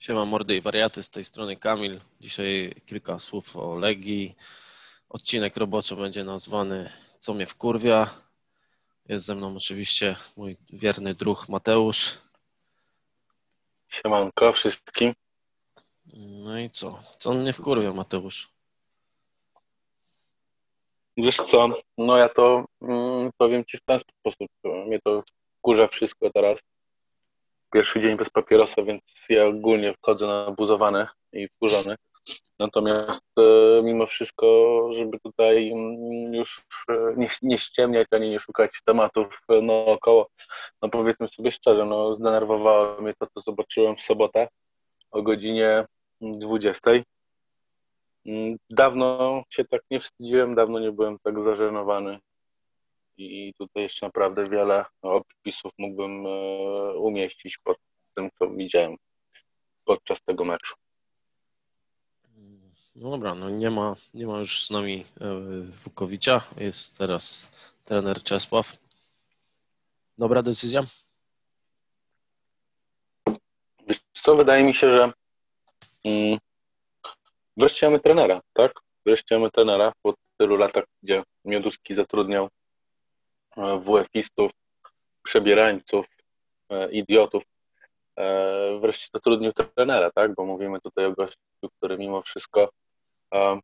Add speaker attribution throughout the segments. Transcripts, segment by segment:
Speaker 1: Siema mordy i wariaty, z tej strony Kamil. Dzisiaj kilka słów o Legii. Odcinek roboczy będzie nazwany Co mnie wkurwia. Jest ze mną oczywiście mój wierny druh Mateusz.
Speaker 2: Siemanko wszystkim.
Speaker 1: No i co? Co mnie wkurwia Mateusz?
Speaker 2: Wiesz co, no ja to mm, powiem Ci w ten sposób. Mnie to wkurza wszystko teraz. Pierwszy dzień bez papierosa, więc ja ogólnie wchodzę na buzowany i wkurzony. Natomiast e, mimo wszystko, żeby tutaj mm, już e, nie, nie ściemniać ani nie szukać tematów e, naokoło, no powiedzmy sobie szczerze, no zdenerwowało mnie to, co zobaczyłem w sobotę o godzinie 20. Mm, Dawno się tak nie wstydziłem, dawno nie byłem tak zażenowany i tutaj jeszcze naprawdę wiele opisów mógłbym e, umieścić pod tym, co widziałem podczas tego meczu.
Speaker 1: No dobra, no nie ma, nie ma już z nami e, Wukowicza. Jest teraz trener Czesław. Dobra decyzja?
Speaker 2: Wiesz co, wydaje mi się, że mm, wreszcie mamy trenera, tak? Wreszcie mamy trenera po tylu latach, gdzie Mioduski zatrudniał WF-istów, przebierańców, e, idiotów. E, Wreszcie zatrudnił trenera, tak? Bo mówimy tutaj o gościu, który mimo wszystko e,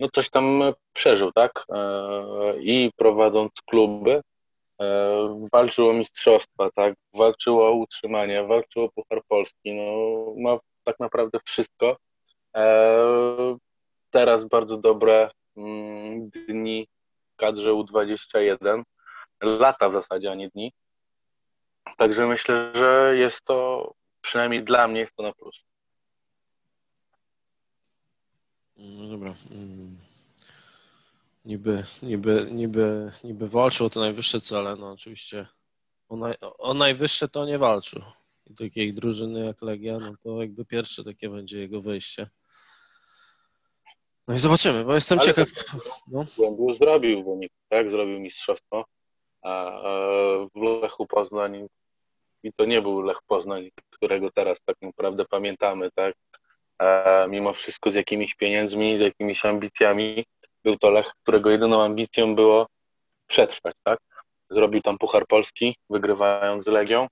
Speaker 2: no coś tam przeżył, tak? E, I prowadząc kluby, e, walczył o mistrzostwa, tak? Walczył o utrzymanie, walczył o Puchar Polski, no ma tak naprawdę wszystko. E, Teraz bardzo dobre mm, dni kadrze U21, lata w zasadzie, a nie dni. Także myślę, że jest to, przynajmniej dla mnie, jest to na plus.
Speaker 1: No dobra. Mm. Niby, niby, niby, niby walczył o te najwyższe cele, no oczywiście o, naj, o najwyższe to nie walczył. I takiej drużyny jak Legia, no to jakby pierwsze takie będzie jego wyjście. No i zobaczymy, bo jestem
Speaker 2: Ale
Speaker 1: ciekaw.
Speaker 2: tak,
Speaker 1: No.
Speaker 2: Głębiu zrobił wynik, tak? Zrobił mistrzostwo. A w Lechu Poznań i to nie był Lech Poznań, którego teraz tak naprawdę pamiętamy, tak? Mimo wszystko z jakimiś pieniędzmi, z jakimiś ambicjami. Był to Lech, którego jedyną ambicją było przetrwać, tak? Zrobił tam Puchar Polski, wygrywając z Legią.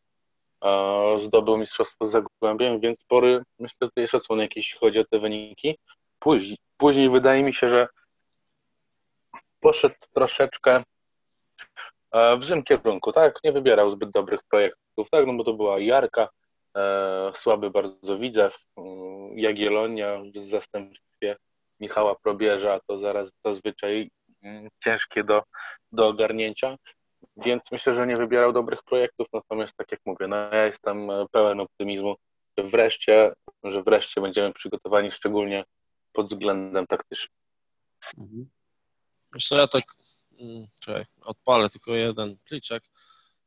Speaker 2: Zdobył mistrzostwo z Zagłębiem, więc spory, myślę, tutaj szacunek, jeśli chodzi o te wyniki. Później, później wydaje mi się, że poszedł troszeczkę e, w złym kierunku, tak? Nie wybierał zbyt dobrych projektów, tak? No bo to była Jarka, e, słaby bardzo Widzew, mm, Jagiellonia w zastępstwie Michała Probierza, to zaraz zazwyczaj mm, ciężkie do, do ogarnięcia, więc myślę, że nie wybierał dobrych projektów, natomiast tak jak mówię, no ja jestem e, pełen optymizmu, że wreszcie, że wreszcie będziemy przygotowani szczególnie pod względem taktycznym.
Speaker 1: Mhm. Co, ja tak, mm, czekaj, odpalę tylko jeden pliczek.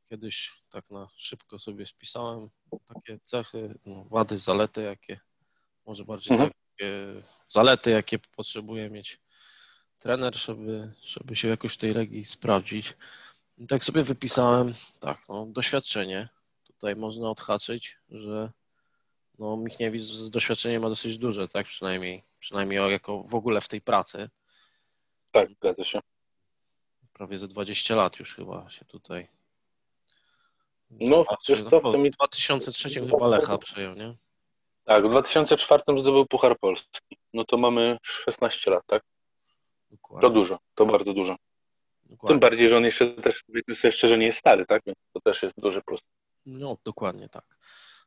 Speaker 1: Kiedyś tak na szybko sobie spisałem takie cechy, no, wady, zalety, jakie, może bardziej
Speaker 2: Mhm.
Speaker 1: takie zalety, jakie potrzebuje mieć trener, żeby, żeby się jakoś w tej Legii sprawdzić. I tak sobie wypisałem, tak, no, doświadczenie. Tutaj można odhaczyć, że no, Michniewicz z doświadczeniem ma dosyć duże, tak, przynajmniej, przynajmniej jako w ogóle w tej pracy.
Speaker 2: Tak, zgadza się.
Speaker 1: prawie ze 20 lat już chyba się tutaj.
Speaker 2: No,
Speaker 1: patrzy.
Speaker 2: to mi-
Speaker 1: w 2003 chyba Lecha przejął, nie?
Speaker 2: Tak, w 2004 zdobył Puchar Polski. No to mamy 16 lat, tak? To
Speaker 1: Dokładnie.
Speaker 2: dużo, to bardzo dużo. Tym
Speaker 1: dokładnie.
Speaker 2: bardziej, że on jeszcze też, powiedzmy sobie szczerze, nie jest stary, tak? Więc to też jest duży plus.
Speaker 1: No, dokładnie tak.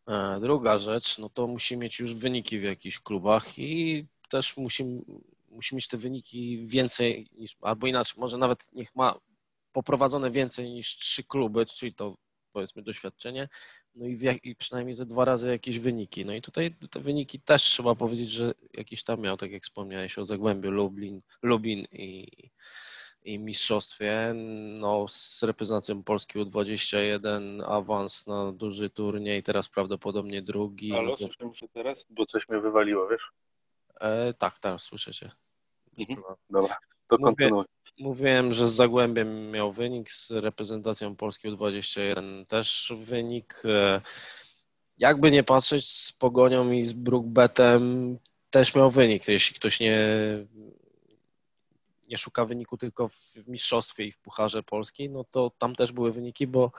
Speaker 1: E, Druga rzecz, no to musi mieć już wyniki w jakichś klubach i też musi, musi mieć te wyniki więcej niż, albo inaczej, może nawet niech ma poprowadzone więcej niż trzy kluby, czyli to powiedzmy doświadczenie, no i, i przynajmniej ze dwa razy jakieś wyniki. No i tutaj te wyniki też trzeba powiedzieć, że jakieś tam miał, tak jak wspomniałeś o Zagłębiu, Lublin, Lubin i, i mistrzostwie. No, z reprezentacją Polski U21 awans na duży turniej, teraz prawdopodobnie drugi.
Speaker 2: Ale
Speaker 1: No to,
Speaker 2: słyszymy się teraz? Bo coś mnie wywaliło, wiesz?
Speaker 1: e, tak, teraz słyszę cię. Bez
Speaker 2: Mhm.
Speaker 1: problemu.
Speaker 2: Dobra, to kontynuuj.
Speaker 1: Mówiłem, że z Zagłębiem miał wynik, z reprezentacją Polski U21 też wynik. E, jakby nie patrzeć z Pogonią i z Brookbetem też miał wynik, jeśli ktoś nie, nie szuka wyniku tylko w, w mistrzostwie i w Pucharze Polski, no to tam też były wyniki, bo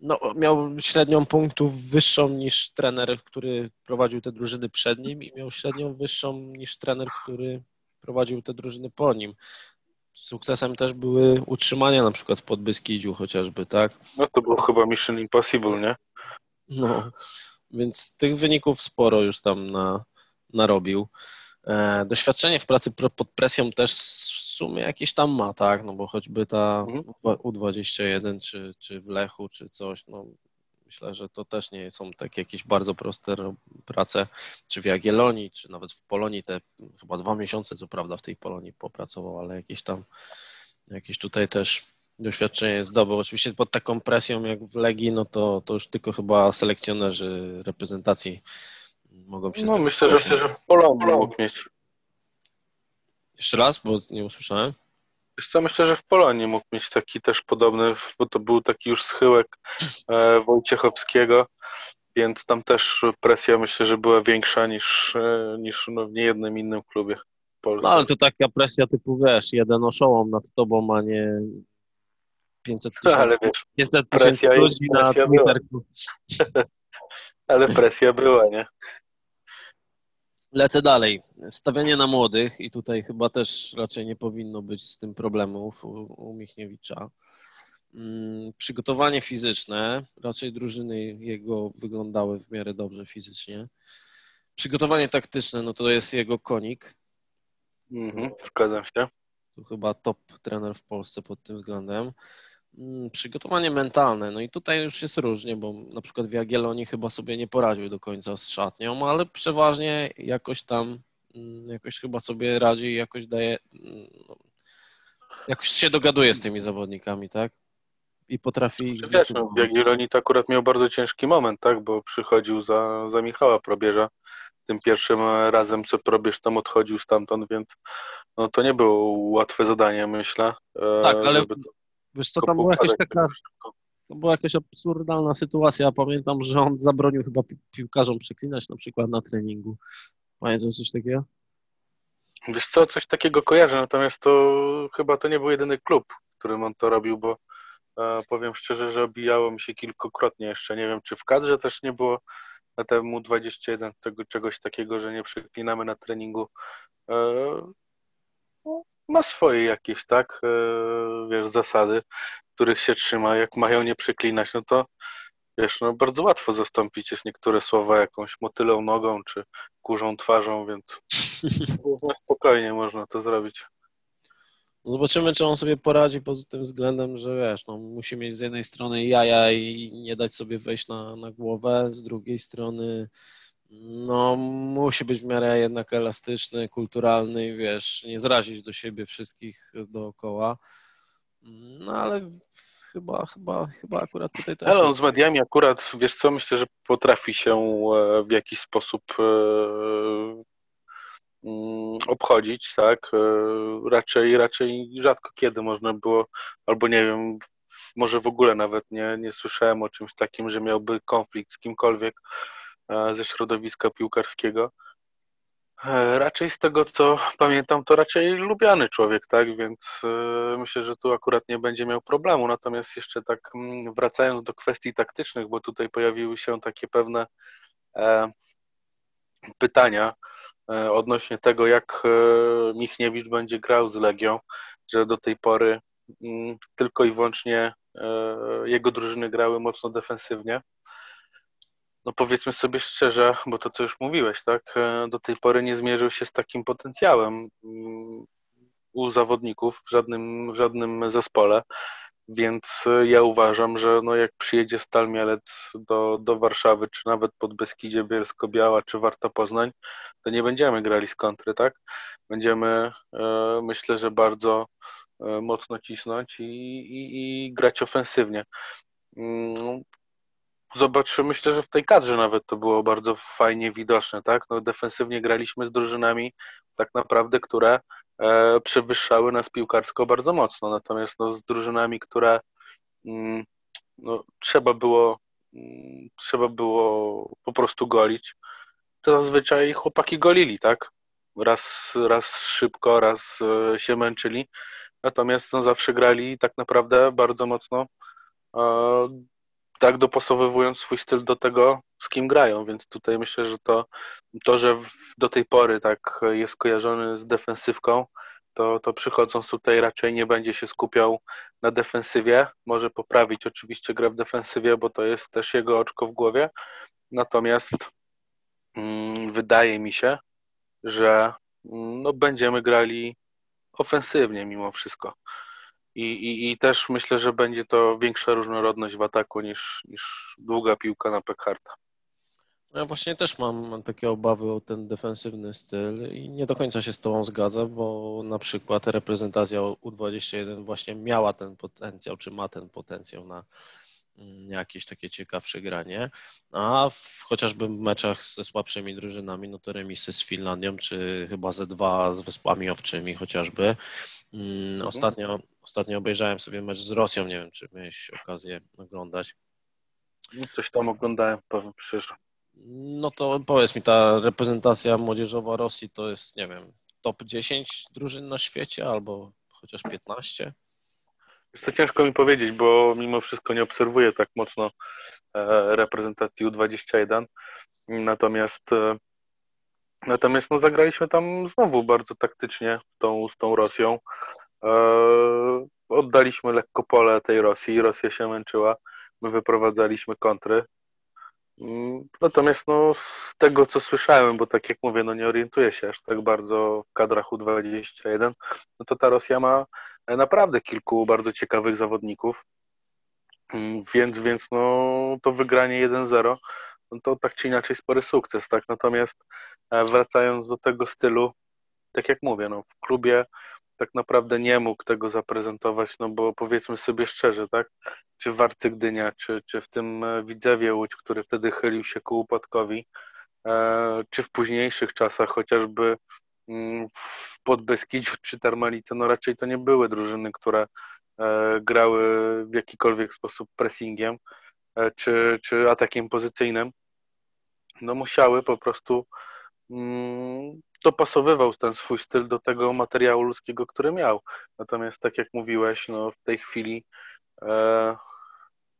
Speaker 1: no, miał średnią punktów wyższą niż trener, który prowadził te drużyny przed nim i miał średnią wyższą niż trener, który prowadził te drużyny po nim. Sukcesem też były utrzymania na przykład w Podbyskidziu chociażby, tak?
Speaker 2: No to było chyba Mission Impossible, nie?
Speaker 1: No, więc tych wyników sporo już tam na, narobił. E, doświadczenie w pracy pod presją też w sumie jakieś tam ma, tak? No bo choćby ta mhm. U21 czy, czy w Lechu czy coś, no myślę, że to też nie są takie jakieś bardzo proste prace, czy w Jagiellonii, czy nawet w Polonii, te chyba dwa miesiące, co prawda w tej Polonii popracował, ale jakieś tam, jakieś tutaj też doświadczenie zdobył. Oczywiście pod taką presją jak w Legii, no to, to już tylko chyba selekcjonerzy reprezentacji mogą się...
Speaker 2: No myślę, że, myślę, że w Polonii mógł mieć.
Speaker 1: Jeszcze raz, bo nie usłyszałem.
Speaker 2: Wiesz co, myślę, że w Polonii mógł mieć taki też podobny, bo to był taki już schyłek e, Wojciechowskiego, więc tam też presja myślę, że była większa niż, e, niż no, w niejednym innym klubie.
Speaker 1: No ale to taka presja typu, wiesz, jeden oszołom nad tobą, a nie 500 tysięcy,
Speaker 2: ale wiesz,
Speaker 1: 500 tysięcy ludzi na Twitterku.
Speaker 2: ale presja była, nie?
Speaker 1: Lecę dalej. Stawianie na młodych i tutaj chyba też raczej nie powinno być z tym problemów u, u Michniewicza. Hmm, przygotowanie fizyczne, raczej drużyny jego wyglądały w miarę dobrze fizycznie. Przygotowanie taktyczne, no to jest jego konik.
Speaker 2: Mhm, zgadzam się.
Speaker 1: To chyba top trener w Polsce pod tym względem. Mm, przygotowanie mentalne, no i tutaj już jest różnie, bo na przykład w Jagiellonii chyba sobie nie poradził do końca z szatnią, ale przeważnie jakoś tam, mm, jakoś chyba sobie radzi i jakoś daje, mm, no, jakoś się dogaduje z tymi zawodnikami, tak? I potrafi ich
Speaker 2: Wiesz, no, w Jagiellonii to akurat miał bardzo ciężki moment, tak? Bo przychodził za, za Michała Probierza tym pierwszym razem, co Probierz tam odchodził stamtąd, więc no, to nie było łatwe zadanie, myślę.
Speaker 1: E, tak, ale żeby... Wiesz co, tam była jakaś taka, to była jakaś absurdalna sytuacja. Pamiętam, że on zabronił chyba pi piłkarzom przeklinać na przykład na treningu. Pamiętasz coś takiego?
Speaker 2: Wiesz co, coś takiego kojarzę, natomiast to chyba to nie był jedyny klub, w którym on to robił, bo e, powiem szczerze, że obijało mi się kilkukrotnie jeszcze. Nie wiem, czy w kadrze też nie było na temu 21 tego, czegoś takiego, że nie przeklinamy na treningu. E, ma swoje jakieś, tak, e, wiesz, zasady, których się trzyma. Jak mają nie przeklinać, no to wiesz, no bardzo łatwo zastąpić jest niektóre słowa jakąś motylą nogą czy kurzą twarzą, więc spokojnie można to zrobić.
Speaker 1: Zobaczymy, czy on sobie poradzi pod tym względem, że wiesz, no, musi mieć z jednej strony jaja i nie dać sobie wejść na, na głowę, z drugiej strony no, musi być w miarę jednak elastyczny, kulturalny i wiesz, nie zrazić do siebie wszystkich dookoła. No ale chyba, chyba, chyba akurat tutaj też.
Speaker 2: Ale on z mediami akurat, wiesz co, myślę, że potrafi się e, w jakiś sposób e, mm, obchodzić, tak? E, raczej, raczej rzadko kiedy można było, albo nie wiem, może w ogóle nawet nie, nie słyszałem o czymś takim, że miałby konflikt z kimkolwiek ze środowiska piłkarskiego. E, raczej z tego, co pamiętam, to raczej lubiany człowiek, tak? Więc e, myślę, że tu akurat nie będzie miał problemu. Natomiast jeszcze tak mm, wracając do kwestii taktycznych, bo tutaj pojawiły się takie pewne pytania odnośnie tego, jak Michniewicz będzie grał z Legią, że do tej pory mm, tylko i wyłącznie jego drużyny grały mocno defensywnie no powiedzmy sobie szczerze, bo to co już mówiłeś, tak, e, do tej pory nie zmierzył się z takim potencjałem mm, u zawodników w żadnym, w żadnym zespole, więc e, ja uważam, że no jak przyjedzie Stal Mielec do, do Warszawy, czy nawet pod Beskidzie Bielsko-Biała, czy Warta Poznań, to nie będziemy grali z kontry, tak? Będziemy, e, myślę, że bardzo mocno cisnąć i, i, i grać ofensywnie. Zobaczymy, myślę, że w tej kadrze nawet to było bardzo fajnie widoczne, tak? No, defensywnie graliśmy z drużynami tak naprawdę, które e, przewyższały nas piłkarsko bardzo mocno, natomiast no, z drużynami, które mm, no, trzeba było mm, trzeba było po prostu golić, to zazwyczaj chłopaki golili, tak? Raz, raz szybko, raz e, się męczyli, natomiast no, zawsze grali tak naprawdę bardzo mocno, tak dopasowywując swój styl do tego, z kim grają, więc tutaj myślę, że to, to że do tej pory tak jest kojarzony z defensywką, to, to przychodząc tutaj raczej nie będzie się skupiał na defensywie. Może poprawić oczywiście grę w defensywie, bo to jest też jego oczko w głowie. Natomiast mm, wydaje mi się, że mm, no, będziemy grali ofensywnie mimo wszystko. I, i, I też myślę, że będzie to większa różnorodność w ataku niż, niż długa piłka na Pekharta.
Speaker 1: Ja właśnie też mam, mam takie obawy o ten defensywny styl i nie do końca się z Tobą zgadzam, bo na przykład reprezentacja U21 właśnie miała ten potencjał, czy ma ten potencjał na jakieś takie ciekawsze granie, a w chociażby meczach ze słabszymi drużynami, no to remisy z Finlandią, czy chyba Z2 z Wyspami Owczymi chociażby. Mm, mhm. Ostatnio, ostatnio obejrzałem sobie mecz z Rosją, nie wiem, czy miałeś okazję oglądać.
Speaker 2: No coś tam oglądałem, powiem szczerze.
Speaker 1: No to powiedz mi, ta reprezentacja młodzieżowa Rosji to jest, nie wiem, top 10 drużyn na świecie albo chociaż 15?
Speaker 2: To ciężko mi powiedzieć, bo mimo wszystko nie obserwuję tak mocno e, reprezentacji U21. Natomiast e, natomiast no, zagraliśmy tam znowu bardzo taktycznie tą, z tą Rosją. E, oddaliśmy lekko pole tej Rosji. Rosja się męczyła. My wyprowadzaliśmy kontry. Mm, natomiast no, z tego, co słyszałem, bo tak jak mówię, no nie orientuję się aż tak bardzo w kadrach U21, no to ta Rosja ma naprawdę kilku bardzo ciekawych zawodników, mm, więc, więc no, to wygranie 1-0, no to tak czy inaczej spory sukces, tak? Natomiast e, wracając do tego stylu, tak jak mówię, no, w klubie tak naprawdę nie mógł tego zaprezentować, no bo powiedzmy sobie szczerze, tak, czy w Warcy Gdynia, czy, czy w tym e, Widzewie Łódź, który wtedy chylił się ku upadkowi, e, czy w późniejszych czasach, chociażby mm, w Podbeskidziu czy Tarmalice, no raczej to nie były drużyny, które e, grały w jakikolwiek sposób pressingiem, czy, czy atakiem pozycyjnym, no musiały po prostu mm, dopasowywał ten swój styl do tego materiału ludzkiego, który miał. Natomiast tak jak mówiłeś, no w tej chwili e,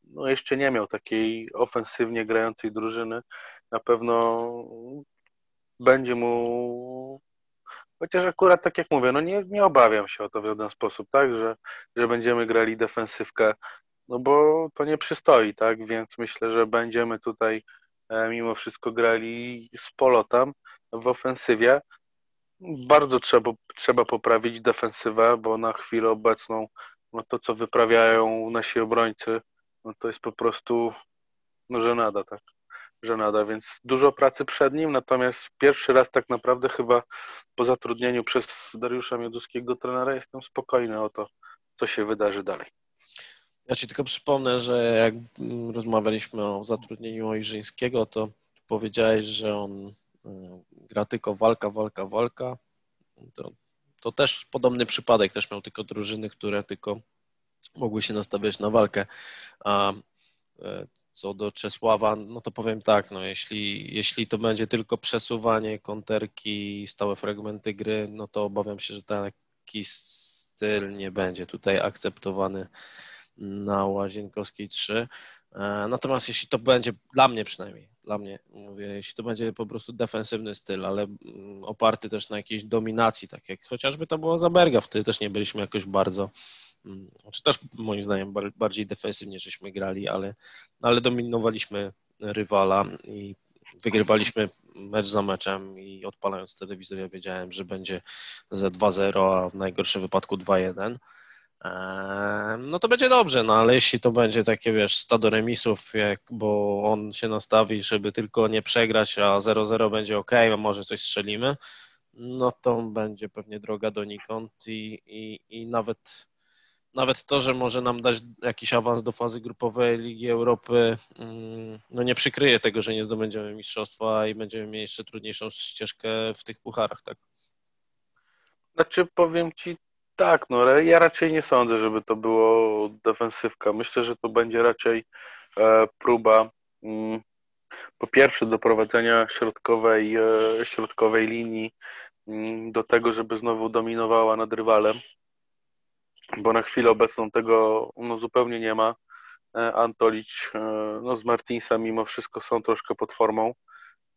Speaker 2: no jeszcze nie miał takiej ofensywnie grającej drużyny. Na pewno będzie mu Chociaż akurat tak jak mówię, no nie, nie obawiam się o to w żaden sposób, tak, że, że będziemy grali defensywkę, no bo to nie przystoi, tak, więc myślę, że będziemy tutaj e, mimo wszystko grali z polotem, w ofensywie. Bardzo trzeba, trzeba poprawić defensywę, bo na chwilę obecną no to, co wyprawiają nasi obrońcy, no to jest po prostu no, żenada, tak. Żenada, więc dużo pracy przed nim, natomiast pierwszy raz tak naprawdę chyba po zatrudnieniu przez Dariusza Mioduskiego trenera jestem spokojny o to, co się wydarzy dalej.
Speaker 1: Ja Ci tylko przypomnę, że jak rozmawialiśmy o zatrudnieniu Ojrzyńskiego, to powiedziałeś, że on gra tylko walka, walka, walka. To, to też podobny przypadek, też miał tylko drużyny, które tylko mogły się nastawiać na walkę. A e, co do Czesława, no to powiem tak, no jeśli, jeśli to będzie tylko przesuwanie, konterki, stałe fragmenty gry, no to obawiam się, że taki styl nie będzie tutaj akceptowany na Łazienkowskiej 3. E, natomiast jeśli to będzie, dla mnie przynajmniej, dla mnie, mówię, jeśli to będzie po prostu defensywny styl, ale mm, oparty też na jakiejś dominacji, tak jak chociażby to było Zaberga, wtedy też nie byliśmy jakoś bardzo, mm, czy też moim zdaniem bardziej defensywnie żeśmy grali, ale, ale dominowaliśmy rywala i wygrywaliśmy mecz za meczem i odpalając telewizor ja wiedziałem, że będzie ze 2-0, a w najgorszym wypadku 2-1 no to będzie dobrze, no ale jeśli to będzie takie, wiesz, stado remisów, jak, bo on się nastawi, żeby tylko nie przegrać, a 0-0 będzie ok, a może coś strzelimy, no to będzie pewnie droga donikąd i, i, i nawet, nawet to, że może nam dać jakiś awans do fazy grupowej Ligi Europy, mm, no nie przykryje tego, że nie zdobędziemy mistrzostwa i będziemy mieli jeszcze trudniejszą ścieżkę w tych pucharach, tak?
Speaker 2: Znaczy powiem Ci tak, no ale ja raczej nie sądzę, żeby to było defensywka. Myślę, że to będzie raczej e, próba mm, po pierwsze doprowadzenia środkowej, środkowej linii mm, do tego, żeby znowu dominowała nad rywalem, bo na chwilę obecną tego no, zupełnie nie ma. Antolicz no, z Martinsa mimo wszystko są troszkę pod formą.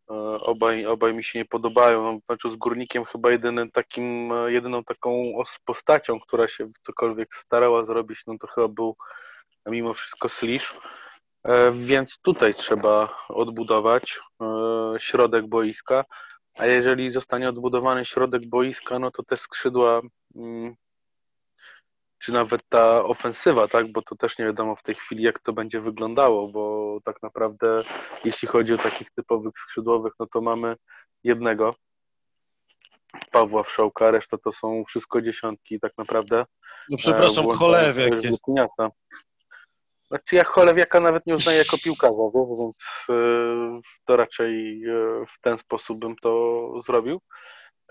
Speaker 2: E, obaj, obaj mi się nie podobają. No, meczu z Górnikiem chyba jedynym takim, e, jedyną taką postacią, która się cokolwiek starała zrobić, no to chyba był mimo wszystko Slisz. E, więc tutaj trzeba odbudować środek boiska. A jeżeli zostanie odbudowany środek boiska, no to te skrzydła mm, czy nawet ta ofensywa, tak, bo to też nie wiadomo w tej chwili, jak to będzie wyglądało, bo tak naprawdę jeśli chodzi o takich typowych skrzydłowych, no to mamy jednego, Pawła Wszołka, reszta to są wszystko dziesiątki tak naprawdę.
Speaker 1: No przepraszam, e, cholewiak jest.
Speaker 2: Znaczy ja cholewiaka nawet nie uznaję jako piłkarza, więc e, to raczej e, w ten sposób bym to zrobił.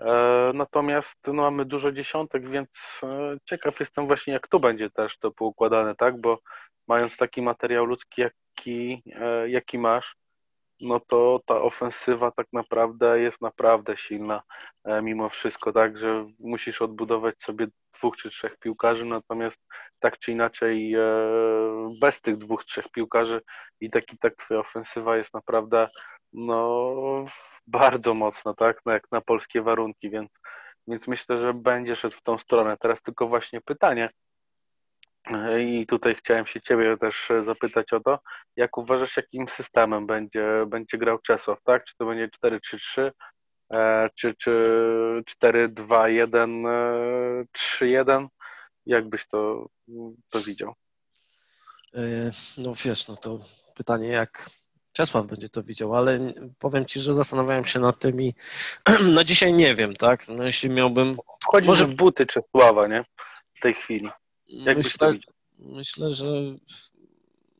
Speaker 2: E, natomiast no, mamy dużo dziesiątek, więc e, ciekaw jestem właśnie, jak tu będzie też to poukładane, tak? Bo mając taki materiał ludzki, jaki, e, jaki masz, no to ta ofensywa tak naprawdę jest naprawdę silna mimo wszystko, tak, że musisz odbudować sobie dwóch czy trzech piłkarzy, natomiast tak czy inaczej bez tych dwóch, trzech piłkarzy i tak i tak twoja ofensywa jest naprawdę no bardzo mocno, tak, no, jak na polskie warunki, więc, więc myślę, że będzie szedł w tą stronę. Teraz tylko właśnie pytanie, i tutaj chciałem się Ciebie też zapytać o to, jak uważasz, jakim systemem będzie, będzie grał Czesław, tak? Czy to będzie 4-3-3, e, czy, czy 4-2-1, 3-1? Jak byś to, to widział?
Speaker 1: E, no wiesz, no to pytanie, jak, Czesław będzie to widział, ale powiem Ci, że zastanawiałem się nad tym i no dzisiaj nie wiem, tak? No jeśli miałbym...
Speaker 2: Chodzi może w buty Czesława, nie? W tej chwili. Jak
Speaker 1: myślę, myślę, że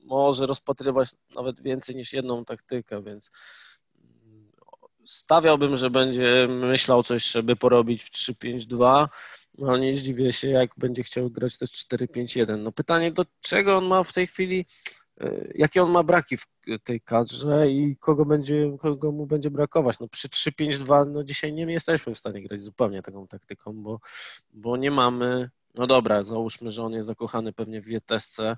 Speaker 1: może rozpatrywać nawet więcej niż jedną taktykę, więc stawiałbym, że będzie myślał coś, żeby porobić w 3-5-2, no ale nie zdziwię się, jak będzie chciał grać też 4-5-1. No pytanie, do czego on ma w tej chwili jakie on ma braki w tej kadrze i kogo, będzie, kogo mu będzie brakować. No przy 3-5-2 no dzisiaj nie jesteśmy w stanie grać zupełnie taką taktyką, bo, bo nie mamy, no dobra, załóżmy, że on jest zakochany pewnie w Wietesce,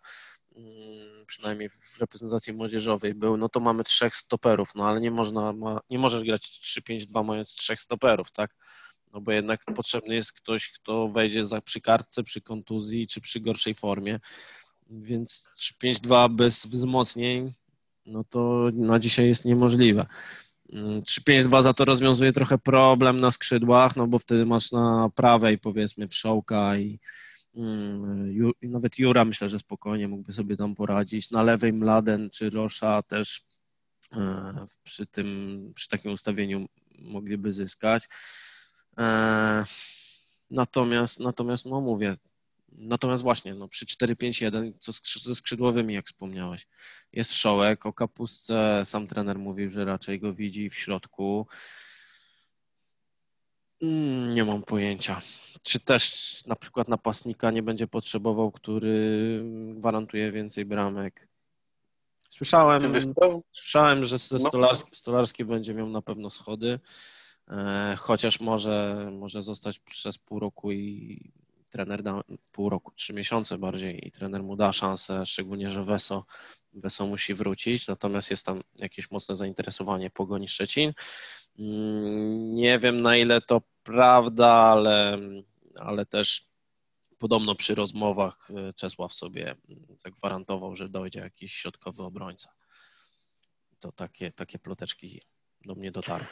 Speaker 1: mm, przynajmniej w reprezentacji młodzieżowej był, no to mamy trzech stoperów, no ale nie można, ma, nie możesz grać 3-5-2 mając trzech stoperów, tak? No bo jednak potrzebny jest ktoś, kto wejdzie za, przy kartce, przy kontuzji czy przy gorszej formie. Więc 3-5-2 bez wzmocnień, no to na dzisiaj jest niemożliwe. 3-5-2 mm, za to rozwiązuje trochę problem na skrzydłach, no bo wtedy masz na prawej powiedzmy Wszołka mm, i nawet Jura myślę, że spokojnie mógłby sobie tam poradzić. Na lewej Mladen czy Rosza też e, przy tym, przy takim ustawieniu mogliby zyskać. E, natomiast, natomiast no mówię, Natomiast właśnie, no, przy 4-5-1, co ze skrzydłowymi, jak wspomniałeś, jest Szołek, o Kapustce sam trener mówił, że raczej go widzi w środku. Mm, nie mam pojęcia. Czy też na przykład napastnika nie będzie potrzebował, który gwarantuje więcej bramek. Słyszałem, słyszałem że no. Stolarski, Stolarski będzie miał na pewno schody, e, chociaż może, może zostać przez pół roku i trener da pół roku, trzy miesiące bardziej i trener mu da szansę, szczególnie, że Weso, Weso musi wrócić, natomiast jest tam jakieś mocne zainteresowanie Pogoni Szczecin. Mm, nie wiem na ile to prawda, ale, ale też podobno przy rozmowach e, Czesław sobie zagwarantował, że dojdzie jakiś środkowy obrońca. To takie, takie ploteczki do mnie dotarły.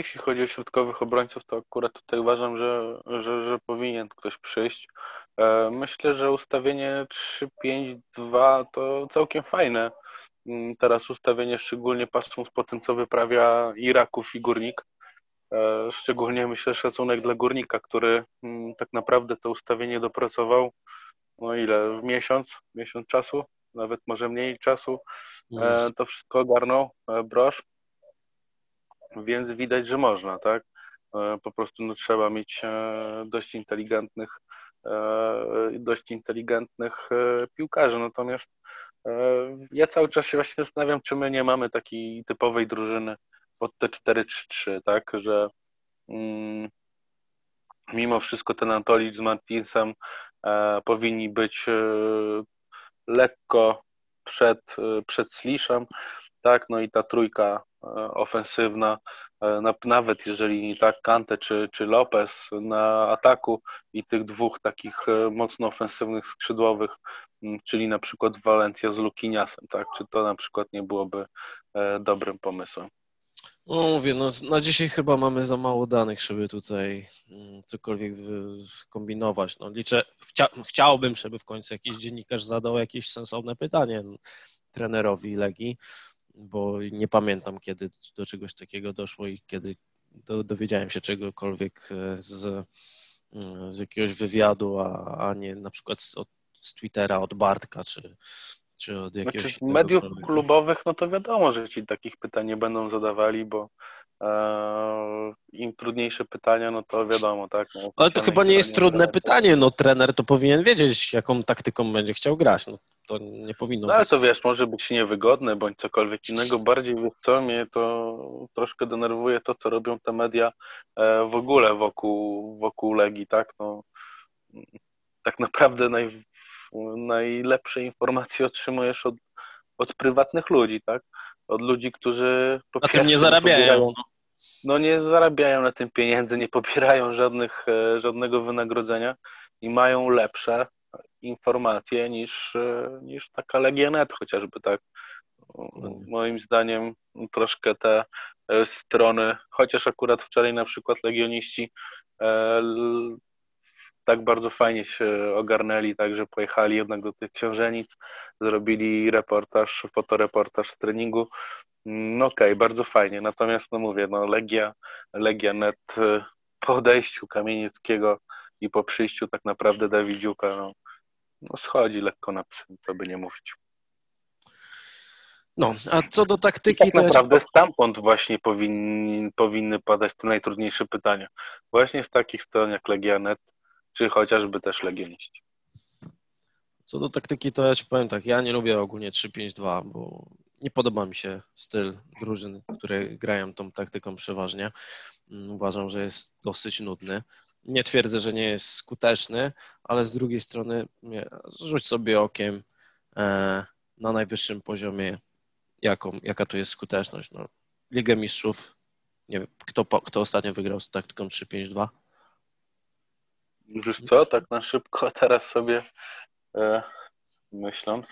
Speaker 2: Jeśli chodzi o środkowych obrońców, to akurat tutaj uważam, że, że, że powinien ktoś przyjść. E, myślę, że ustawienie 3-5-2 to całkiem fajne. Mm, teraz ustawienie, szczególnie patrząc po tym, co wyprawia Iraków i Górnik. E, szczególnie myślę szacunek dla Górnika, który mm, tak naprawdę to ustawienie dopracował no ile, w miesiąc, miesiąc czasu, nawet może mniej czasu. E, to wszystko ogarnął Brosz więc widać, że można, tak? E, po prostu no, trzeba mieć e, dość inteligentnych, e, dość inteligentnych piłkarzy. Natomiast ja cały czas się właśnie zastanawiam, czy my nie mamy takiej typowej drużyny pod te 4-3-3, tak, że mm, mimo wszystko ten Antolicz z Martinsem e, powinni być e, lekko przed, e, przed Sliszem, tak, no i ta trójka ofensywna, e, nawet jeżeli tak Kante czy, czy Lopez na ataku i tych dwóch takich e, mocno ofensywnych skrzydłowych, czyli na przykład Walencja z Lukiniasem, tak, czy to na przykład nie byłoby dobrym pomysłem?
Speaker 1: No mówię, no, na dzisiaj chyba mamy za mało danych, żeby tutaj cokolwiek kombinować. No, liczę, chcia, chciałbym, żeby w końcu jakiś dziennikarz zadał jakieś sensowne pytanie trenerowi Legii, bo nie pamiętam, kiedy do czegoś takiego doszło i kiedy do, dowiedziałem się czegokolwiek e, z, e, z jakiegoś wywiadu, a, a nie na przykład z, od, z Twittera od Bartka, czy, czy od jakiegoś... Znaczy,
Speaker 2: mediów klubowych, no to wiadomo, że ci takich pytań nie będą zadawali, bo im trudniejsze pytania, no to wiadomo, tak. No,
Speaker 1: Ale to chyba nie jest trudne pytanie, no trener to powinien wiedzieć, jaką taktyką będzie chciał grać. No, to nie powinno
Speaker 2: no, ale to wiesz, może być niewygodne bądź cokolwiek innego. Bardziej wiesz co, mnie to troszkę denerwuje to, co robią te media e, w ogóle wokół, wokół Legii, tak? No, tak naprawdę naj, najlepsze informacje otrzymujesz od, od prywatnych ludzi, tak? Od ludzi, którzy
Speaker 1: po Na tym nie zarabiają.
Speaker 2: no nie zarabiają na tym pieniędzy, nie pobierają żadnych, e, żadnego wynagrodzenia i mają lepsze informacje niż, e, niż taka Legionet chociażby, tak. Moim zdaniem troszkę te e, strony, chociaż akurat wczoraj na przykład legioniści tak bardzo fajnie się ogarnęli, tak, że pojechali jednak do tych książenic, zrobili reportaż, fotoreportaż z treningu. No okej, okay, bardzo fajnie. Natomiast no mówię, no Legia, Legia net po odejściu Kamienieckiego i po przyjściu tak naprawdę Dawidziuka, no, no schodzi lekko na psy, co by nie mówić.
Speaker 1: No, a co do taktyki...
Speaker 2: I tak naprawdę ja... stamtąd właśnie powinni, powinny padać te najtrudniejsze pytania. Właśnie z takich stron jak Legionet, czy chociażby też Legioniści.
Speaker 1: Co do taktyki, to ja ci powiem tak, ja nie lubię ogólnie 3-5-2, bo nie podoba mi się styl drużyn, które grają tą taktyką przeważnie. Mm, uważam, że jest dosyć nudny. Nie twierdzę, że nie jest skuteczny, ale z drugiej strony rzuć sobie okiem e, na najwyższym poziomie, jaką, jaka tu jest skuteczność. No, Ligę Mistrzów, nie wiem, kto, kto ostatnio wygrał z taktyką 3-5-2?
Speaker 2: Już co, tak na szybko teraz sobie e, myśląc.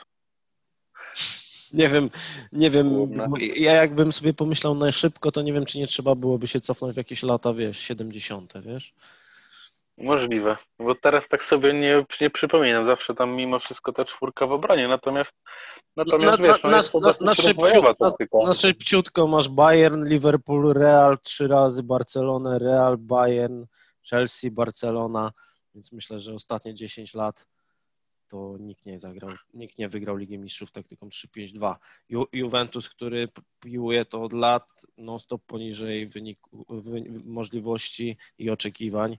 Speaker 1: Nie wiem, nie wiem. Ja jakbym sobie pomyślał na szybko, to nie wiem, czy nie trzeba byłoby się cofnąć w jakieś lata, wiesz, 70., wiesz?
Speaker 2: Możliwe, bo teraz tak sobie nie, nie przypominam, zawsze tam mimo wszystko ta czwórka w obronie, natomiast natomiast na, wiesz, no na, jest na, na,
Speaker 1: szybciutko, na, szybciutko masz Bayern, Liverpool, Real trzy razy, Barcelonę, Real, Bayern, Chelsea, Barcelona, więc myślę, że ostatnie 10 lat to nikt nie zagrał, nikt nie wygrał Ligi Mistrzów taktyką 3-5-2. Ju, Juventus, który piłuje to od lat non-stop poniżej wyniku, wy, możliwości i oczekiwań.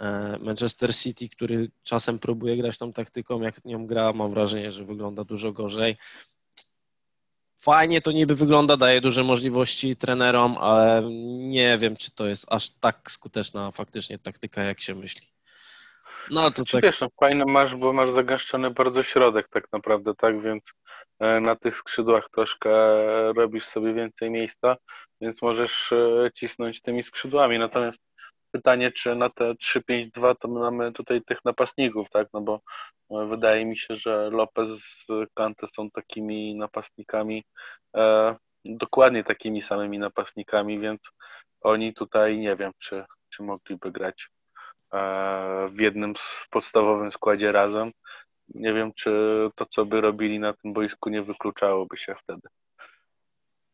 Speaker 1: E, Manchester City, który czasem próbuje grać tą taktyką, jak nią gra, mam wrażenie, że wygląda dużo gorzej. Fajnie to niby wygląda, daje duże możliwości trenerom, ale nie wiem, czy to jest aż tak skuteczna faktycznie taktyka, jak się myśli.
Speaker 2: No to tak. Wiesz, no, fajne masz, bo masz zagęszczony bardzo środek tak naprawdę, tak, więc e, na tych skrzydłach troszkę robisz sobie więcej miejsca, więc możesz e, cisnąć tymi skrzydłami, natomiast pytanie, czy na te 3-5-2 to my mamy tutaj tych napastników, tak? No bo e, wydaje mi się, że Lopez z Kante są takimi napastnikami, e, dokładnie takimi samymi napastnikami, więc oni tutaj nie wiem, czy, czy mogliby grać w jednym podstawowym składzie razem. Nie wiem, czy to, co by robili na tym boisku, nie wykluczałoby się wtedy.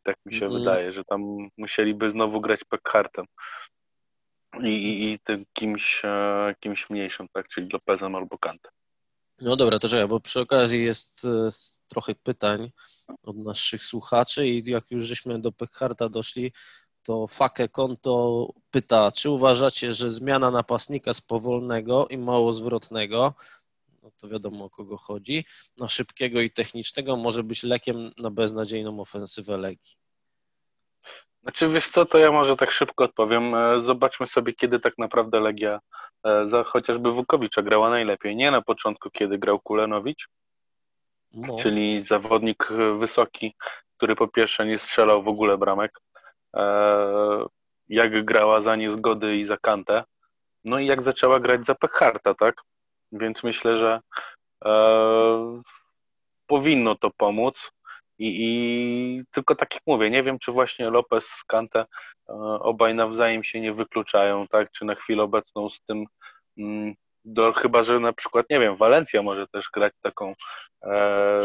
Speaker 2: Tak mi się mm. wydaje, że tam musieliby znowu grać Pekhartem i, i, i tym kimś, e, kimś mniejszym, tak, czyli Lopezem albo Kantem.
Speaker 1: No dobra, to czekaj, bo przy okazji jest e, trochę pytań od naszych słuchaczy i jak już żeśmy do Pekharta doszli, to Fake Konto pyta, czy uważacie, że zmiana napastnika z powolnego i mało zwrotnego, no to wiadomo o kogo chodzi, na szybkiego i technicznego może być lekiem na beznadziejną ofensywę Legii?
Speaker 2: Znaczy wiesz co, to ja może tak szybko odpowiem. E, zobaczmy sobie, kiedy tak naprawdę Legia e, za chociażby Wukowicza grała najlepiej. Nie na początku, kiedy grał Kulenowicz, no. czyli zawodnik wysoki, który po pierwsze nie strzelał w ogóle bramek, jak grała za niezgody i za kantę, no i jak zaczęła grać za Pekharta, tak? Więc myślę, że e, powinno to pomóc. I, I, tylko tak jak mówię, nie wiem, czy właśnie Lopez z Kante e, obaj nawzajem się nie wykluczają, tak? Czy na chwilę obecną z tym mm, do, chyba, że na przykład, nie wiem, Walencja może też grać taką e,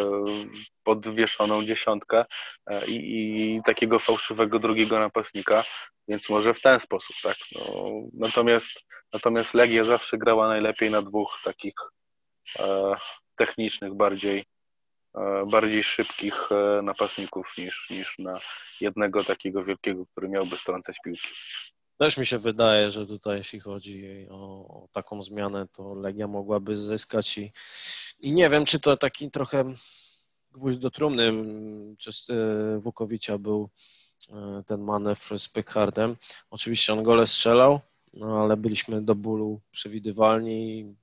Speaker 2: podwieszoną dziesiątkę e, i, i, takiego fałszywego drugiego napastnika, więc może w ten sposób, tak. No, natomiast, natomiast Legia zawsze grała najlepiej na dwóch takich e, technicznych, bardziej, e, bardziej szybkich e, napastników niż, niż na jednego takiego wielkiego, który miałby strącać piłki.
Speaker 1: Też mi się wydaje, że tutaj jeśli chodzi o, o, taką zmianę, to Legia mogłaby zyskać i, i nie wiem, czy to taki trochę gwóźdź do trumny czy e, Wukowicza był e, ten manewr z Pickhardem. Oczywiście on gole strzelał, no ale byliśmy do bólu przewidywalni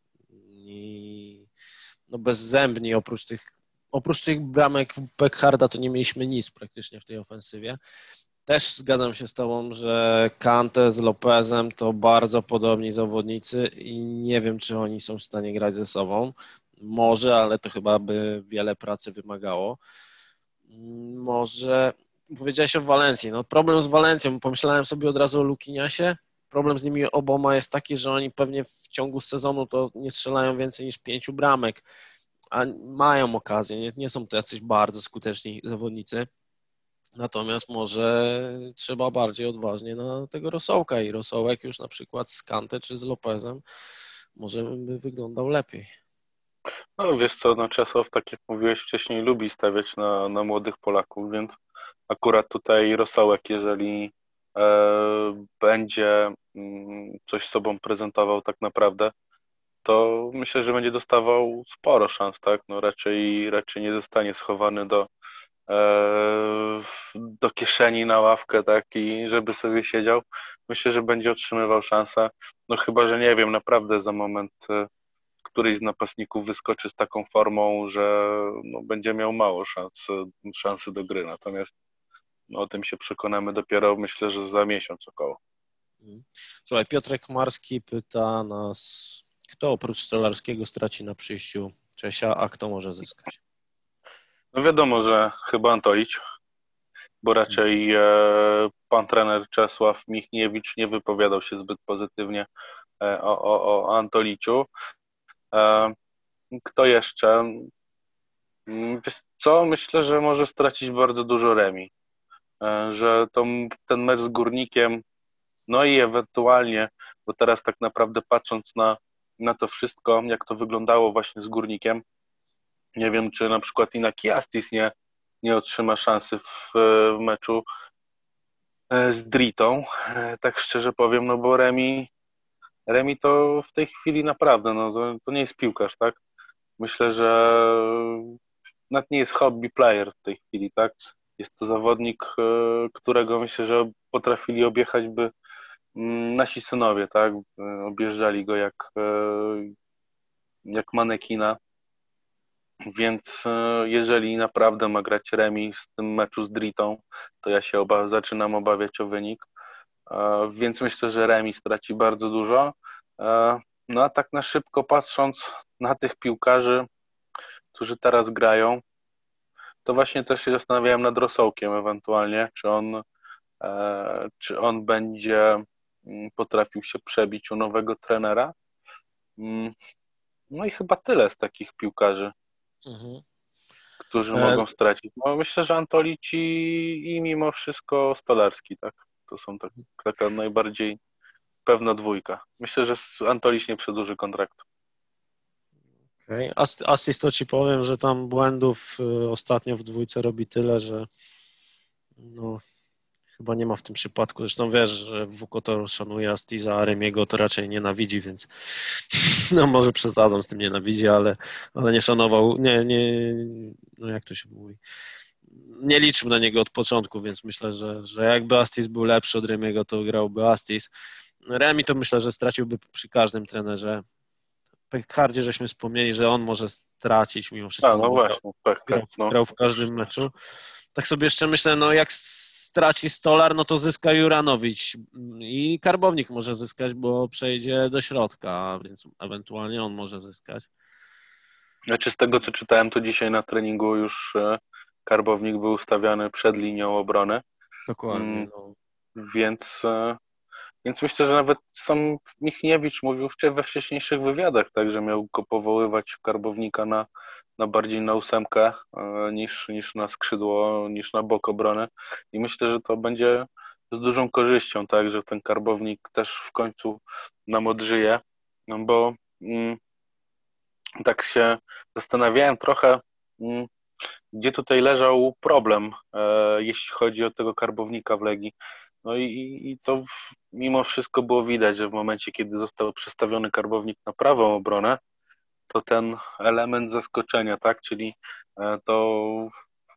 Speaker 1: i no bezzębni oprócz tych oprócz tych bramek Peckharda to nie mieliśmy nic praktycznie w tej ofensywie. Też zgadzam się z Tobą, że Kante z Lopezem to bardzo podobni zawodnicy i nie wiem, czy oni są w stanie grać ze sobą. Może, ale to chyba by wiele pracy wymagało. Może powiedziałeś o Walencji. No problem z Walencją, pomyślałem sobie od razu o Lukiniasie. Problem z nimi oboma jest taki, że oni pewnie w ciągu sezonu to nie strzelają więcej niż pięciu bramek, a mają okazję, nie, nie są to jacyś bardzo skuteczni zawodnicy. Natomiast może trzeba bardziej odważnie na tego rosołka i rosołek już na przykład z Kante czy z Lopezem może by wyglądał lepiej.
Speaker 2: No wiesz co, no Czesław, tak jak mówiłeś wcześniej, lubi stawiać na, na młodych Polaków, więc akurat tutaj rosołek, jeżeli e, będzie mm, coś sobą prezentował tak naprawdę, to myślę, że będzie dostawał sporo szans, tak? No raczej, raczej nie zostanie schowany do, do kieszeni na ławkę, tak, i żeby sobie siedział. Myślę, że będzie otrzymywał szansę. No chyba, że nie wiem, naprawdę za moment e, któryś z napastników wyskoczy z taką formą, że no, będzie miał mało szans, szansy do gry. Natomiast no, o tym się przekonamy dopiero myślę, że za miesiąc około.
Speaker 1: Mhm. Słuchaj, Piotrek Marski pyta nas, kto oprócz Stolarskiego straci na przyjściu Czesia, a kto może zyskać?
Speaker 2: No wiadomo, że chyba Antolicz, bo raczej e, pan trener Czesław Michniewicz nie wypowiadał się zbyt pozytywnie e, o, o, o Antoliciu. E, kto jeszcze? Mm, wiesz co? Myślę, że może stracić bardzo dużo remi. E, że to, ten mecz z Górnikiem, no i ewentualnie, bo teraz tak naprawdę patrząc na, na to wszystko, jak to wyglądało właśnie z Górnikiem, nie wiem, czy na przykład Inaki Astis nie, nie otrzyma szansy w, w meczu e, z Dritą, e, tak szczerze powiem, no bo Remi, Remi to w tej chwili naprawdę, no to, to nie jest piłkarz, tak? Myślę, że nawet nie jest hobby player w tej chwili, tak? Jest to zawodnik, e, którego myślę, że potrafili objechać by mm, nasi synowie, tak? Objeżdżali go jak, jak manekina więc e, jeżeli naprawdę ma grać remis w tym meczu z Dritą, to ja się oba, zaczynam obawiać o wynik. E, więc myślę, że remis straci bardzo dużo. E, no a tak na szybko patrząc na tych piłkarzy, którzy teraz grają, to właśnie też się zastanawiałem nad Rosołkiem ewentualnie, czy on, czy on będzie mm, potrafił się przebić u nowego trenera. Mm, no i chyba tyle z takich piłkarzy mhm. którzy e... mogą stracić. No, myślę, że Antolici i mimo wszystko Stolarski, tak? To są tak, taka najbardziej pewna dwójka. Myślę, że Antolić nie przedłuży kontraktu.
Speaker 1: Okay. To ci powiem, że tam błędów y, ostatnio w dwójce robi tyle, że no, chyba nie ma w tym przypadku. Zresztą wiesz, że Wukotor szanuje Astiza, a Remiego to raczej nienawidzi, więc no może przesadzam z tym nienawidzi, ale, ale nie szanował, nie, nie, no jak to się mówi, nie liczył na niego od początku, więc myślę, że, że jakby Astis był lepszy od Remiego, to grałby Astis. Remi to myślę, że straciłby przy każdym trenerze. Pekardzie żeśmy wspomnieli, że on może stracić mimo wszystko.
Speaker 2: A, no właśnie, tak,
Speaker 1: grał,
Speaker 2: tak, no.
Speaker 1: grał w każdym meczu. Tak sobie jeszcze myślę, no jak straci Stolar, no to zyska Juranowicz i Karbownik może zyskać, bo przejdzie do środka, więc ewentualnie on może zyskać.
Speaker 2: Znaczy z tego, co czytałem, to dzisiaj na treningu już e, Karbownik był ustawiany przed linią obrony.
Speaker 1: Dokładnie.
Speaker 2: Mm.
Speaker 1: No.
Speaker 2: Więc, e, więc myślę, że nawet sam Michniewicz mówił we wcześniejszych wywiadach, tak, że miał go powoływać Karbownika na, na bardziej na ósemkę e, niż, niż na skrzydło, niż na bok obrony. I myślę, że to będzie z dużą korzyścią, tak, że ten Karbownik też w końcu nam odżyje, no bo mm, tak się zastanawiałem trochę, mm, gdzie tutaj leżał problem, e, jeśli chodzi o tego karbownika w Legii. No i, i to w, mimo wszystko było widać, że w momencie, kiedy został przestawiony karbownik na prawą obronę, to ten element zaskoczenia, tak, czyli e, to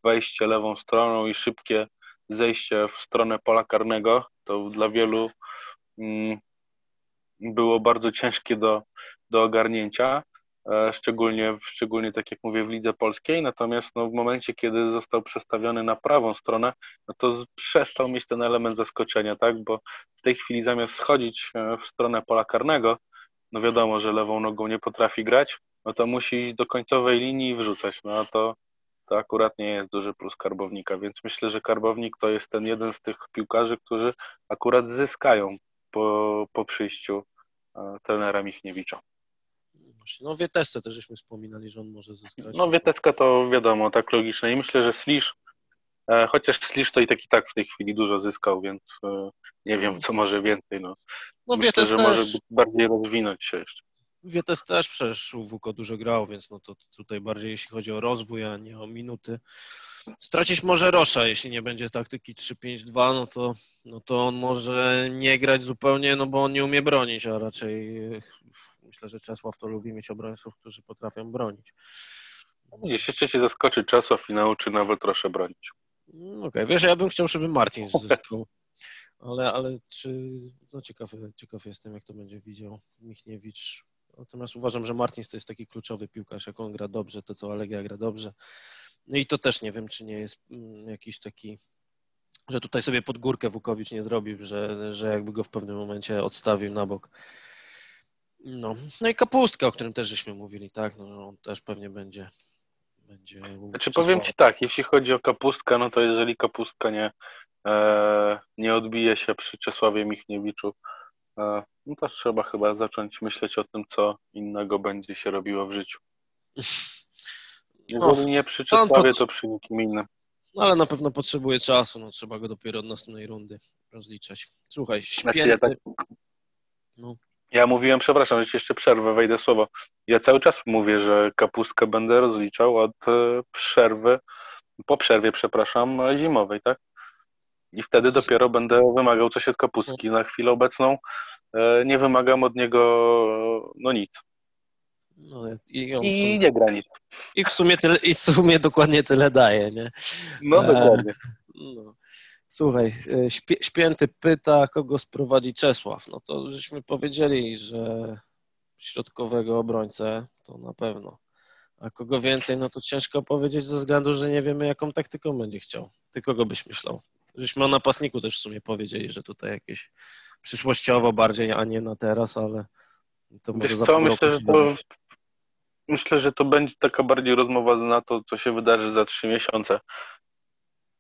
Speaker 2: wejście lewą stroną i szybkie zejście w stronę pola karnego, to dla wielu mm, było bardzo ciężkie do, do ogarnięcia. E, szczególnie, szczególnie tak jak mówię w lidze polskiej, natomiast no, w momencie, kiedy został przestawiony na prawą stronę, no to przestał mieć ten element zaskoczenia, tak, bo w tej chwili zamiast schodzić e, w stronę pola karnego, no wiadomo, że lewą nogą nie potrafi grać, no to musi iść do końcowej linii i wrzucać, no a to, to akurat nie jest duży plus Karbownika, więc myślę, że Karbownik to jest ten jeden z tych piłkarzy, którzy akurat zyskają po, po przyjściu e, trenera Michniewicza.
Speaker 1: Właśnie. No Wietesce też żeśmy wspominali, że on może zyskać.
Speaker 2: No Wietecka to wiadomo, tak logiczne i myślę, że Slisz, e, chociaż Slisz to i tak i tak w tej chwili dużo zyskał, więc e, nie wiem, co może więcej. No.
Speaker 1: no
Speaker 2: myślę,
Speaker 1: Wietes
Speaker 2: że
Speaker 1: też,
Speaker 2: może bardziej rozwinąć się jeszcze.
Speaker 1: Wietes też przecież u Wuko dużo grał, więc no to tutaj bardziej jeśli chodzi o rozwój, a nie o minuty. Stracić może Rosza, jeśli nie będzie taktyki 3-5-2, no to, no to on może nie grać zupełnie, no bo on nie umie bronić, a raczej myślę, że Czesław to lubi mieć obrońców, którzy potrafią bronić.
Speaker 2: Widzisz, jeszcze cię zaskoczy Czesław i nauczy nawet proszę bronić.
Speaker 1: Mm, Okej, wiesz, ja bym chciał, żeby Martin zyskał, ale, ale czy, no ciekaw, ciekaw jestem, jak to będzie widział Michniewicz. Natomiast uważam, że Martins to jest taki kluczowy piłkarz, jak on gra dobrze, to co Legia gra dobrze. No i to też nie wiem, czy nie jest mm, jakiś taki, że tutaj sobie pod górkę Wukowicz nie zrobił, że, że jakby go w pewnym momencie odstawił na bok. No, no i Kapustka, o którym też żeśmy mówili, tak, no on też pewnie będzie będzie
Speaker 2: Znaczy powiem Ci tak, jeśli chodzi o kapustkę, no to jeżeli kapustka nie, e, nie odbije się przy Czesławie Michniewiczu, e, no to trzeba chyba zacząć myśleć o tym, co innego będzie się robiło w życiu. Jeżeli nie przy
Speaker 1: No,
Speaker 2: Czesławie, to przy nikim innym.
Speaker 1: No ale na pewno potrzebuje czasu, no trzeba go dopiero od następnej rundy rozliczać. Słuchaj,
Speaker 2: Znaczy,
Speaker 1: śpięty...
Speaker 2: ja, tak,
Speaker 1: No.
Speaker 2: Ja mówiłem, przepraszam, że ci jeszcze przerwę, wejdę słowo. Ja cały czas mówię, że kapustkę będę rozliczał od e, przerwy, po przerwie, przepraszam, zimowej, tak? I wtedy dopiero będę wymagał coś od kapustki. Na chwilę obecną e, nie wymagam od niego no nic.
Speaker 1: No, i, sumie,
Speaker 2: nie gra nic.
Speaker 1: I w sumie tyle, i w sumie dokładnie tyle daje, nie?
Speaker 2: No
Speaker 1: E,
Speaker 2: dokładnie.
Speaker 1: No. Słuchaj, e, śpie, śpięty pyta, kogo sprowadzi Czesław. No to żeśmy powiedzieli, że środkowego obrońcę to na pewno. A kogo więcej, no to ciężko powiedzieć ze względu, że nie wiemy, jaką taktyką będzie chciał. Ty kogo byś myślał? Żeśmy o napastniku też w sumie powiedzieli, że tutaj jakieś przyszłościowo bardziej, a nie na teraz, ale to może za
Speaker 2: co, myślę, że to, myślę, że to będzie taka bardziej rozmowa na to, co się wydarzy za trzy miesiące.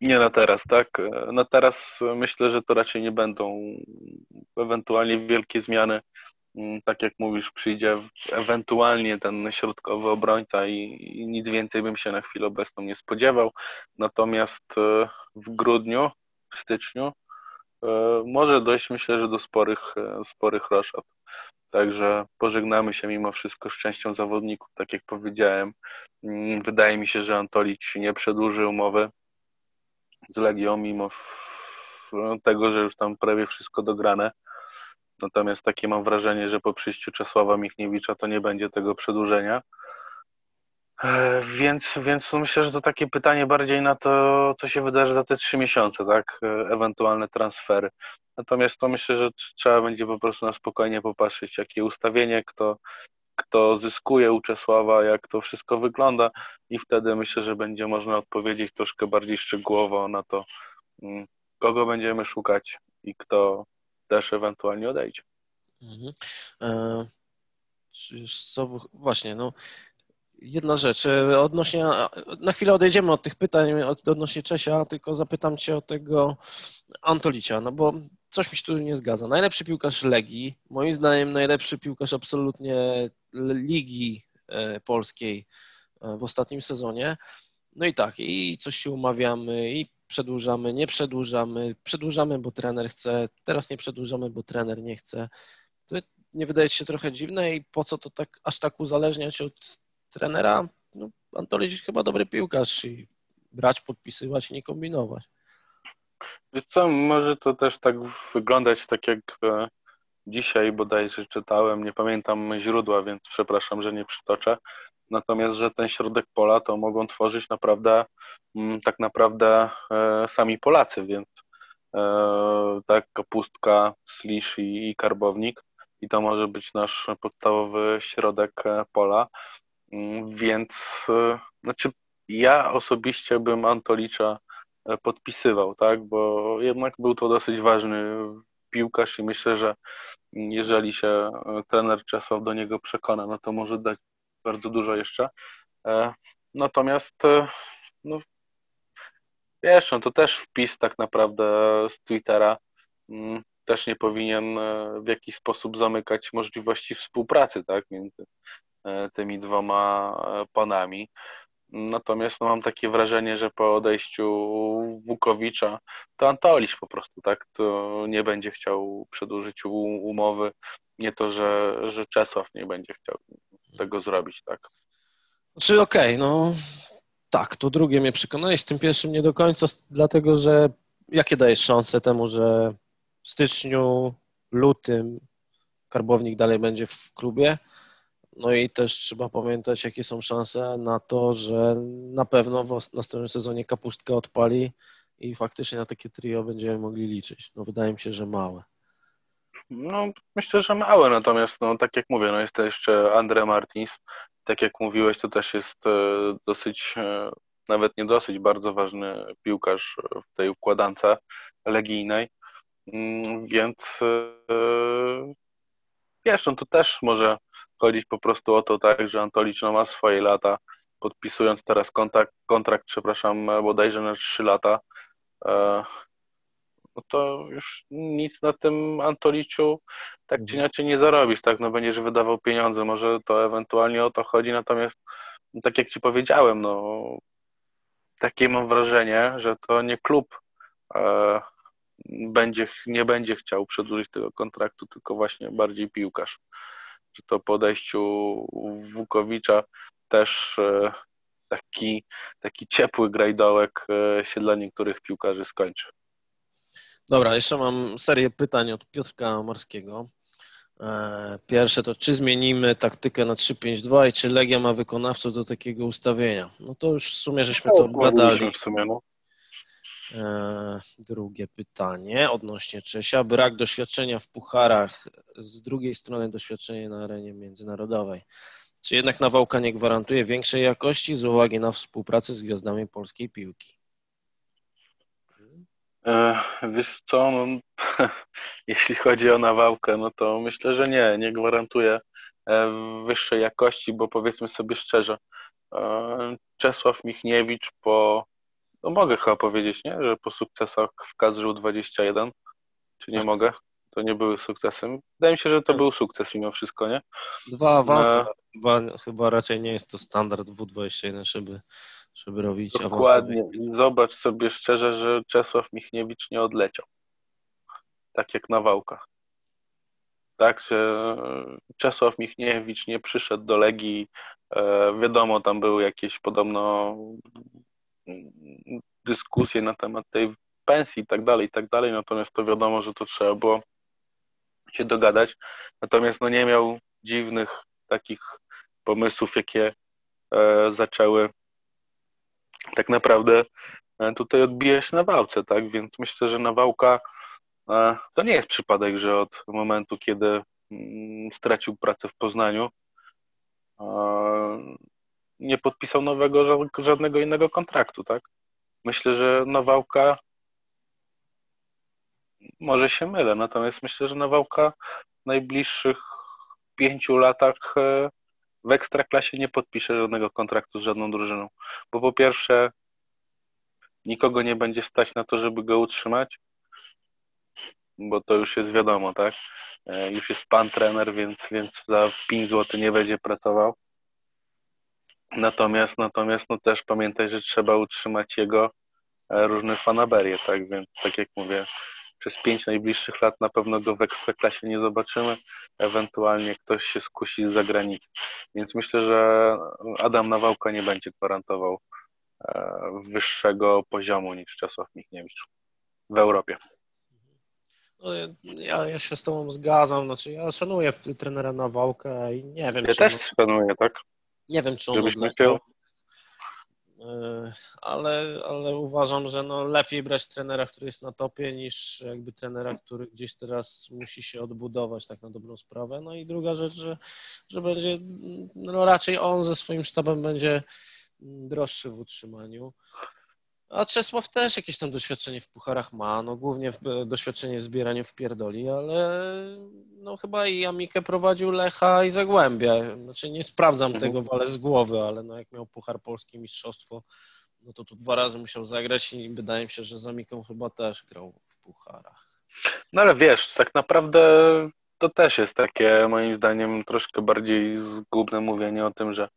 Speaker 2: Nie na teraz, tak? Na teraz myślę, że to raczej nie będą ewentualnie wielkie zmiany. Mm, Tak jak mówisz, przyjdzie ewentualnie ten środkowy obrońca i, i nic więcej bym się na chwilę obecną nie spodziewał. Natomiast e, w grudniu, w styczniu e, może dojść myślę, że do sporych, e, sporych roszad. Także pożegnamy się mimo wszystko z częścią zawodników, tak jak powiedziałem. Mm, Wydaje mi się, że Antolicz nie przedłuży umowy z Legią, mimo tego, że już tam prawie wszystko dograne. Natomiast takie mam wrażenie, że po przyjściu Czesława Michniewicza to nie będzie tego przedłużenia. E, więc, więc myślę, że to takie pytanie bardziej na to, co się wydarzy za te trzy miesiące, tak? E, ewentualne transfery. Natomiast to myślę, że trzeba będzie po prostu na spokojnie popatrzeć, jakie ustawienie, kto, kto zyskuje u Czesława, jak to wszystko wygląda i wtedy myślę, że będzie można odpowiedzieć troszkę bardziej szczegółowo na to, mm, kogo będziemy szukać i kto też ewentualnie odejdzie. Mhm. E,
Speaker 1: co, właśnie, no jedna rzecz. E, odnośnie, na chwilę odejdziemy od tych pytań odnośnie Czesia, tylko zapytam Cię o tego Antolicia, no bo coś mi się tu nie zgadza. Najlepszy piłkarz Legii, moim zdaniem najlepszy piłkarz absolutnie Ligi e, Polskiej e, w ostatnim sezonie. No i tak, i coś się umawiamy, i przedłużamy, nie przedłużamy, przedłużamy, bo trener chce, teraz nie przedłużamy, bo trener nie chce. To nie wydaje się trochę dziwne i po co to tak aż tak uzależniać od trenera? No, Antolić chyba dobry piłkarz i brać, podpisywać i nie kombinować.
Speaker 2: Wiesz co, może to też tak wyglądać tak jak e, dzisiaj bodajże czytałem, nie pamiętam źródła, więc przepraszam, że nie przytoczę. Natomiast, że ten środek pola to mogą tworzyć naprawdę mm, tak naprawdę e, sami Polacy, więc e, tak, kapustka, slisz i, i karbownik i to może być nasz podstawowy środek pola. Mm, więc znaczy ja osobiście bym Antolicza podpisywał, tak? Bo jednak był to dosyć ważny piłkarz i myślę, że jeżeli się e, trener Czesław do niego przekona, no to może dać bardzo dużo jeszcze. E, natomiast no, wiesz, no to też wpis tak naprawdę z Twittera mm, też nie powinien w jakiś sposób zamykać możliwości współpracy tak, między tymi dwoma panami. Natomiast no, mam takie wrażenie, że po odejściu Wukowicza to Antoliś po prostu, tak, to nie będzie chciał przedłużyć umowy. Nie to, że, że Czesław nie będzie chciał tego zrobić, tak.
Speaker 1: Znaczy okej, okay, no tak, to drugie mnie przekonałeś, z tym pierwszym nie do końca, dlatego że jakie dajesz szanse temu, że w styczniu, lutym Karbownik dalej będzie w klubie? No i też trzeba pamiętać, jakie są szanse na to, że na pewno w następnym sezonie kapustka odpali i faktycznie na takie trio będziemy mogli liczyć. No wydaje mi się, że małe.
Speaker 2: No myślę, że małe, natomiast no tak jak mówię, no jest to jeszcze Andre Martins. Tak jak mówiłeś, to też jest e, dosyć, e, nawet nie dosyć, bardzo ważny piłkarz w tej układance legijnej. Mm, więc e, wiesz, no to też może chodzić po prostu o to, tak, że Antolicz no, ma swoje lata, podpisując teraz kontrakt, kontrakt przepraszam, bodajże na 3 lata, e, no to już nic na tym Antoliczu tak czy inaczej nie zarobisz, tak, no będziesz wydawał pieniądze, może to ewentualnie o to chodzi, natomiast no, tak jak Ci powiedziałem, no takie mam wrażenie, że to nie klub e, będzie, nie będzie chciał przedłużyć tego kontraktu, tylko właśnie bardziej piłkarz że to po odejściu Wukowicza też e, taki, taki ciepły grajdołek e, się dla niektórych piłkarzy skończy.
Speaker 1: Dobra, jeszcze mam serię pytań od Piotrka Morskiego. E, pierwsze to, czy zmienimy taktykę na 3-5-2 i czy Legia ma wykonawców do takiego ustawienia? No to już w sumie żeśmy to badali. W sumie, no. E, drugie pytanie odnośnie Czesia. Brak doświadczenia w pucharach, z drugiej strony doświadczenie na arenie międzynarodowej. Czy jednak Nawałka nie gwarantuje większej jakości z uwagi na współpracę z gwiazdami polskiej piłki?
Speaker 2: E, wiesz co, no, jeśli chodzi o Nawałkę, no to myślę, że nie, nie gwarantuje e, wyższej jakości, bo powiedzmy sobie szczerze, Czesław Michniewicz po no mogę chyba powiedzieć, nie? Że po sukcesach w kadrze 21 czy nie tak. mogę? To nie były sukcesy. Wydaje mi się, że to był sukces mimo wszystko, nie?
Speaker 1: Dwa awanse. E... Chyba, chyba raczej nie jest to standard W21, żeby, żeby robić
Speaker 2: Dokładnie. Awans. Zobacz sobie szczerze, że Czesław Michniewicz nie odleciał. Tak jak na wałkach. Tak, że Czesław Michniewicz nie przyszedł do Legii. E, wiadomo, tam były jakieś podobno dyskusje na temat tej pensji i tak dalej, i tak dalej, natomiast to wiadomo, że to trzeba było się dogadać, natomiast no nie miał dziwnych takich pomysłów, jakie e, zaczęły tak naprawdę e, tutaj odbijać na wałce, tak, więc myślę, że Nawałka e, to nie jest przypadek, że od momentu, kiedy mm, stracił pracę w Poznaniu, e, nie podpisał nowego, żadnego innego kontraktu, tak? Myślę, że Nawałka może się mylę, natomiast myślę, że Nawałka w najbliższych pięciu latach e, w Ekstraklasie nie podpisze żadnego kontraktu z żadną drużyną, bo po pierwsze nikogo nie będzie stać na to, żeby go utrzymać, bo to już jest wiadomo, tak? E, już jest pan trener, więc, więc za 5 zł nie będzie pracował. Natomiast, natomiast no też pamiętaj, że trzeba utrzymać jego e, różne fanaberie, tak? Więc tak jak mówię, przez pięć najbliższych lat na pewno go w ekstraklasie nie zobaczymy. Ewentualnie ktoś się skusi z zagranicy. Więc myślę, że Adam Nawałka nie będzie gwarantował e, wyższego poziomu niż Czesław Michniewicz w Europie.
Speaker 1: No, ja, ja się z Tobą zgadzam. Znaczy, ja szanuję trenera Nawałka i nie wiem,
Speaker 2: ja
Speaker 1: czy.
Speaker 2: też
Speaker 1: on,
Speaker 2: szanuję, tak?
Speaker 1: Nie wiem, czy on. E, ale, ale uważam, że no lepiej brać trenera, który jest na topie, niż jakby trenera, który gdzieś teraz musi się odbudować tak na dobrą sprawę. No i druga rzecz, że, że będzie, no raczej on ze swoim sztabem będzie droższy w utrzymaniu. A Czesław też jakieś tam doświadczenie w pucharach ma, no głównie w, doświadczenie w zbieraniu w pierdoli, ale no chyba i Amikę prowadził Lecha i Zagłębia. Znaczy nie sprawdzam
Speaker 2: Mhm.
Speaker 1: tego wale z głowy, ale no jak miał Puchar Polski Mistrzostwo, no to tu dwa razy musiał zagrać i wydaje mi się, że z Amiką chyba też grał w pucharach.
Speaker 2: No ale wiesz, tak naprawdę to też jest takie moim zdaniem troszkę bardziej zgubne mówienie o tym, że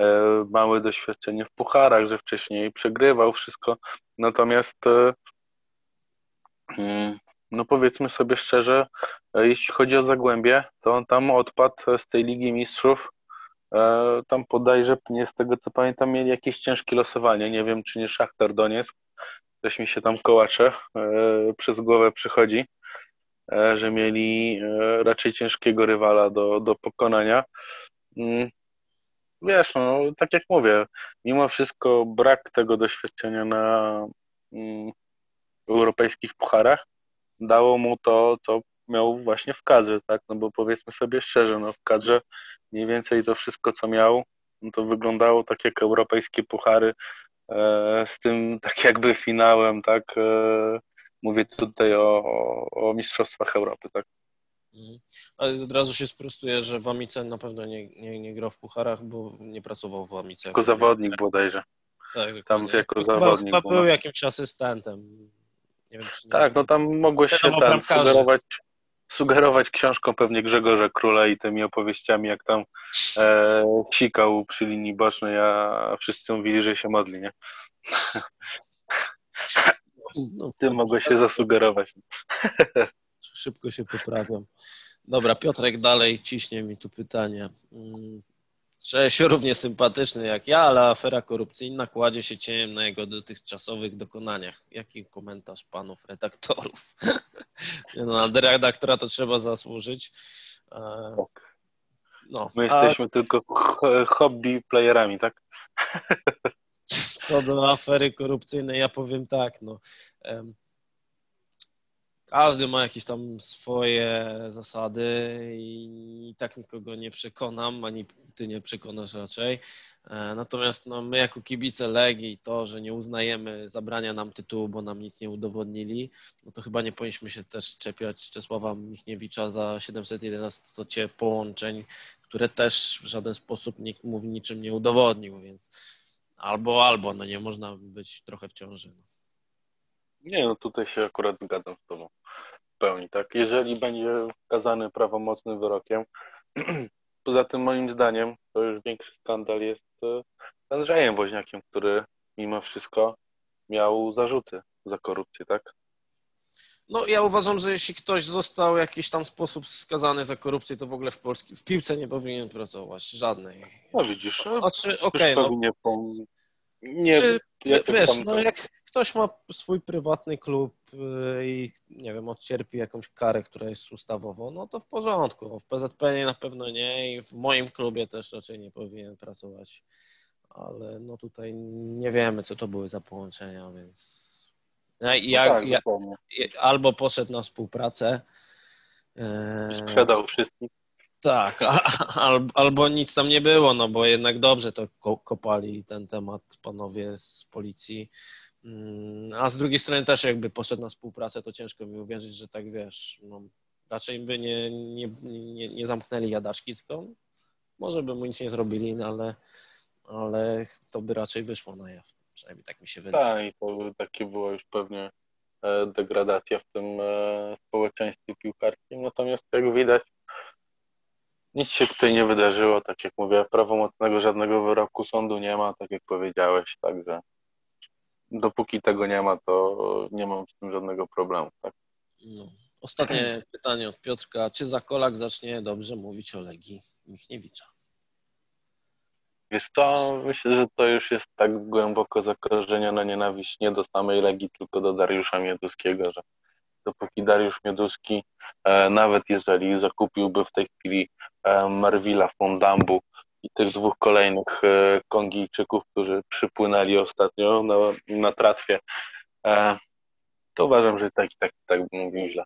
Speaker 2: e, małe doświadczenie w pucharach, że wcześniej przegrywał wszystko. Natomiast e, mm, no powiedzmy sobie szczerze, e, jeśli chodzi o Zagłębie, to on tam odpadł z tej Ligi Mistrzów. E, Tam bodajże, nie z tego co pamiętam, mieli jakieś ciężkie losowanie. Nie wiem, czy nie Szachtar Donieck. Coś mi się tam kołacze e, przez głowę przychodzi, że mieli e, raczej ciężkiego rywala do, do pokonania. Mm, Wiesz, no, tak jak mówię, mimo wszystko brak tego doświadczenia na mm, europejskich pucharach dało mu to, co miał właśnie w kadrze, tak? No bo powiedzmy sobie szczerze, no w kadrze mniej więcej to wszystko, co miał, no to wyglądało tak jak europejskie puchary e, z tym tak jakby finałem, tak? E, mówię tutaj o, o, o Mistrzostwach Europy, tak?
Speaker 1: Mhm. Ale od razu się sprostuje, że w Amice na pewno nie, nie, nie grał w pucharach, bo nie pracował w Amice.
Speaker 2: Jako zawodnik bodajże.
Speaker 1: Tak,
Speaker 2: tam jako
Speaker 1: chyba,
Speaker 2: zawodnik
Speaker 1: Chyba
Speaker 2: był,
Speaker 1: był jakimś asystentem. Nie wiem, czy nie.
Speaker 2: Tak, no tam mogłeś się tam sugerować, sugerować książką pewnie Grzegorza Króla i tymi opowieściami, jak tam e, sikał przy linii bocznej, a wszyscy mówili, że się modli, nie?
Speaker 1: No,
Speaker 2: Tym mogłeś się zasugerować.
Speaker 1: Szybko się poprawiam. Dobra, Piotrek dalej ciśnie mi tu pytanie. Mm, Czesiu równie sympatyczny jak ja, ale afera korupcyjna kładzie się cieniem na jego dotychczasowych dokonaniach. Jaki komentarz panów redaktorów? No, na redaktora to trzeba zasłużyć. E, No,
Speaker 2: My
Speaker 1: a
Speaker 2: jesteśmy tylko ch- hobby playerami, tak?
Speaker 1: co do afery korupcyjnej, ja powiem tak, no. Każdy ma jakieś tam swoje zasady i tak nikogo nie przekonam, ani ty nie przekonasz raczej. E, Natomiast no, my jako kibice Legii to, że nie uznajemy, zabrania nam tytułu, bo nam nic nie udowodnili, no to chyba nie powinniśmy się też czepiać Czesława Michniewicza za 711 połączeń, które też w żaden sposób nikt mu niczym nie udowodnił, więc albo, albo, no nie można być trochę w ciąży. No.
Speaker 2: Nie, no tutaj się akurat zgadzam z tobą w pełni, tak? Jeżeli będzie skazany prawomocnym wyrokiem, poza tym moim zdaniem to już większy skandal jest e, z Andrzejem Woźniakiem, który mimo wszystko miał zarzuty za korupcję, tak?
Speaker 1: No ja uważam, że jeśli ktoś został w jakiś tam sposób skazany za korupcję, to w ogóle w Polsce, w piłce nie powinien pracować, żadnej.
Speaker 2: No widzisz, no,
Speaker 1: Znaczy, okej, no,
Speaker 2: Krzysztof nie pom... Nie,
Speaker 1: czy,
Speaker 2: jak
Speaker 1: wiesz,
Speaker 2: tam-
Speaker 1: no jak ktoś ma swój prywatny klub y, i nie wiem, odcierpi jakąś karę, która jest ustawowo, no to w porządku. W PZP na pewno nie i w moim klubie też raczej nie powinien pracować. Ale no tutaj nie wiemy, co to były za połączenia, więc no jak, no tak, albo poszedł na współpracę.
Speaker 2: E, Sprzedał wszystkich.
Speaker 1: Tak, albo nic tam nie było, no bo jednak dobrze to kopali ten temat panowie z policji. Mm, a z drugiej strony też jakby poszedł na współpracę, to ciężko mi uwierzyć, że tak wiesz, no, raczej by nie, nie, nie, nie zamknęli jadaczki, tylko może by mu nic nie zrobili, no ale, ale to by raczej wyszło na jaw. Przynajmniej tak mi się wydaje.
Speaker 2: Tak, i to takie było już pewnie e, degradacja w tym e, społeczeństwie piłkarskim. Natomiast jak widać, nic się tutaj nie wydarzyło. Tak jak mówię, prawomocnego żadnego wyroku sądu nie ma, tak jak powiedziałeś, także dopóki tego nie ma, to nie mam z tym żadnego problemu. Tak?
Speaker 1: No. Ostatnie pytanie od Piotrka. Czy Zakolak zacznie dobrze mówić o Legii Michniewicza?
Speaker 2: Wiesz co, myślę, że to już jest tak głęboko zakorzeniona nienawiść nie do samej Legii, tylko do Dariusza Mioduskiego, że dopóki Dariusz Mioduski, e, nawet jeżeli zakupiłby w tej chwili e, Marwila Fondambu i tych dwóch kolejnych e, Kongijczyków, którzy przypłynęli ostatnio na, na tratwie, e, to uważam, że tak i tak, tak bym mówił źle.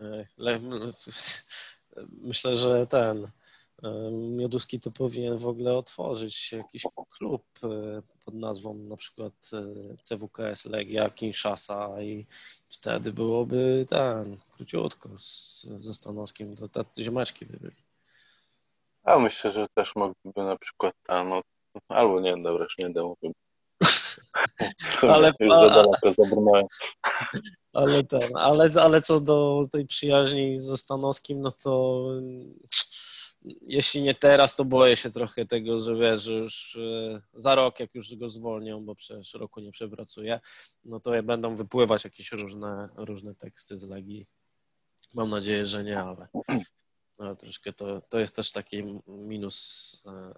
Speaker 1: E, myślę, że ten Mioduski to powinien w ogóle otworzyć jakiś klub pod nazwą na przykład CWKS Legia Kinshasa i wtedy byłoby ten, króciutko z, ze Stanowskim, to te ziomeczki by byli.
Speaker 2: A myślę, że też mogliby na przykład tam, no, albo nie, dobra, już nie mówił.
Speaker 1: ale, ale, ale ten, ale, ale co do tej przyjaźni ze Stanowskim, no to jeśli nie teraz, to boję się trochę tego, że wiesz, już e, za rok, jak już go zwolnią, bo przecież roku nie przepracuje, no to będą wypływać jakieś różne, różne teksty z Legii. Mam nadzieję, że nie, ale ale troszkę to, to jest też taki minus. E,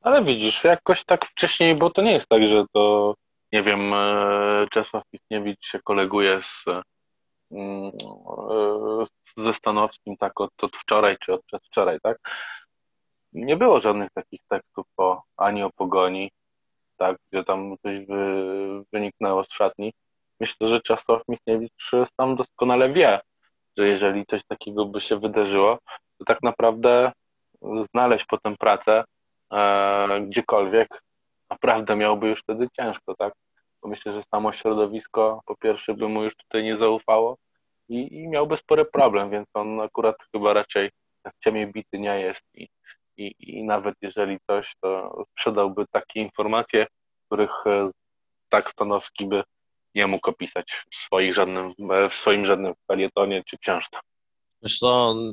Speaker 2: ale widzisz, jakoś tak wcześniej, bo to nie jest tak, że to, nie wiem, e, Czesław Michniewicz się koleguje z, ze Stanowskim tak od, od wczoraj czy od przedwczoraj, tak? Nie było żadnych takich tekstów o, ani o pogoni, tak, gdzie tam coś wy, wyniknęło z szatni. Myślę, że Czesław Michniewicz sam doskonale wie, że jeżeli coś takiego by się wydarzyło, to tak naprawdę znaleźć potem pracę e, gdziekolwiek naprawdę miałby już wtedy ciężko, tak? Myślę, że samo środowisko po pierwsze by mu już tutaj nie zaufało i, i miałby spory problem, więc on akurat chyba raczej w ciemię bity nie jest i, i, i nawet jeżeli coś, to sprzedałby takie informacje, których e, tak Stanowski by nie mógł opisać w, swoich żadnym, w swoim żadnym felietonie czy książce.
Speaker 1: Zresztą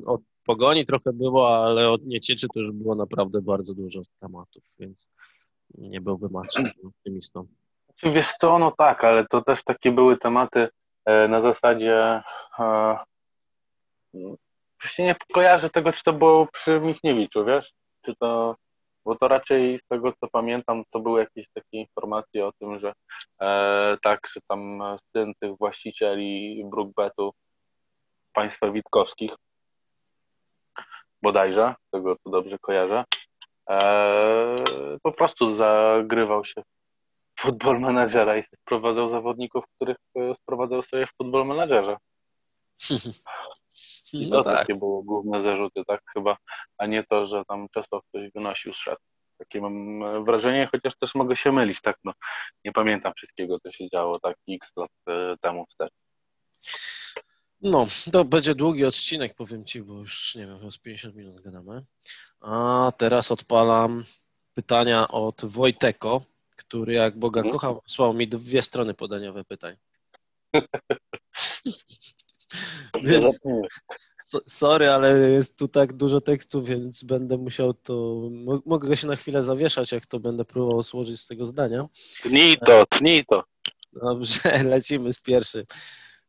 Speaker 1: od pogoni trochę było, ale od niecieczy to już było naprawdę bardzo dużo tematów, więc nie byłbym aż takim optymistą.
Speaker 2: Wiesz co, no tak, ale to też takie były tematy e, na zasadzie e, się nie kojarzę tego, czy to było przy Michniewiczu, wiesz? Czy to, bo to raczej z tego, co pamiętam, to były jakieś takie informacje o tym, że e, tak, że tam syn tych właścicieli Brookbetu państwa Witkowskich bodajże, tego to dobrze kojarzę, e, po prostu zagrywał się futbol menadżera i sprowadzał zawodników, których e, sprowadzał sobie w futbol menadżerze. I no to tak. takie było główne zarzuty, tak chyba, a nie to, że tam Czesław ktoś wynosił z. Takie mam e, wrażenie, chociaż też mogę się mylić, tak, no. Nie pamiętam wszystkiego, co się działo tak x lat e, temu wstecz.
Speaker 1: No, to będzie długi odcinek, powiem Ci, bo już, nie wiem, z 50 minut gadamy. A teraz odpalam pytania od Wojteko, który jak Boga mhm. kocha, wysłał mi dwie strony podaniowe pytań. więc, sorry, ale jest tu tak dużo tekstu, więc będę musiał to... Mogę się na chwilę zawieszać, jak to będę próbował złożyć z tego zdania.
Speaker 2: Tnij to, tnij to.
Speaker 1: Dobrze, lecimy z pierwszym.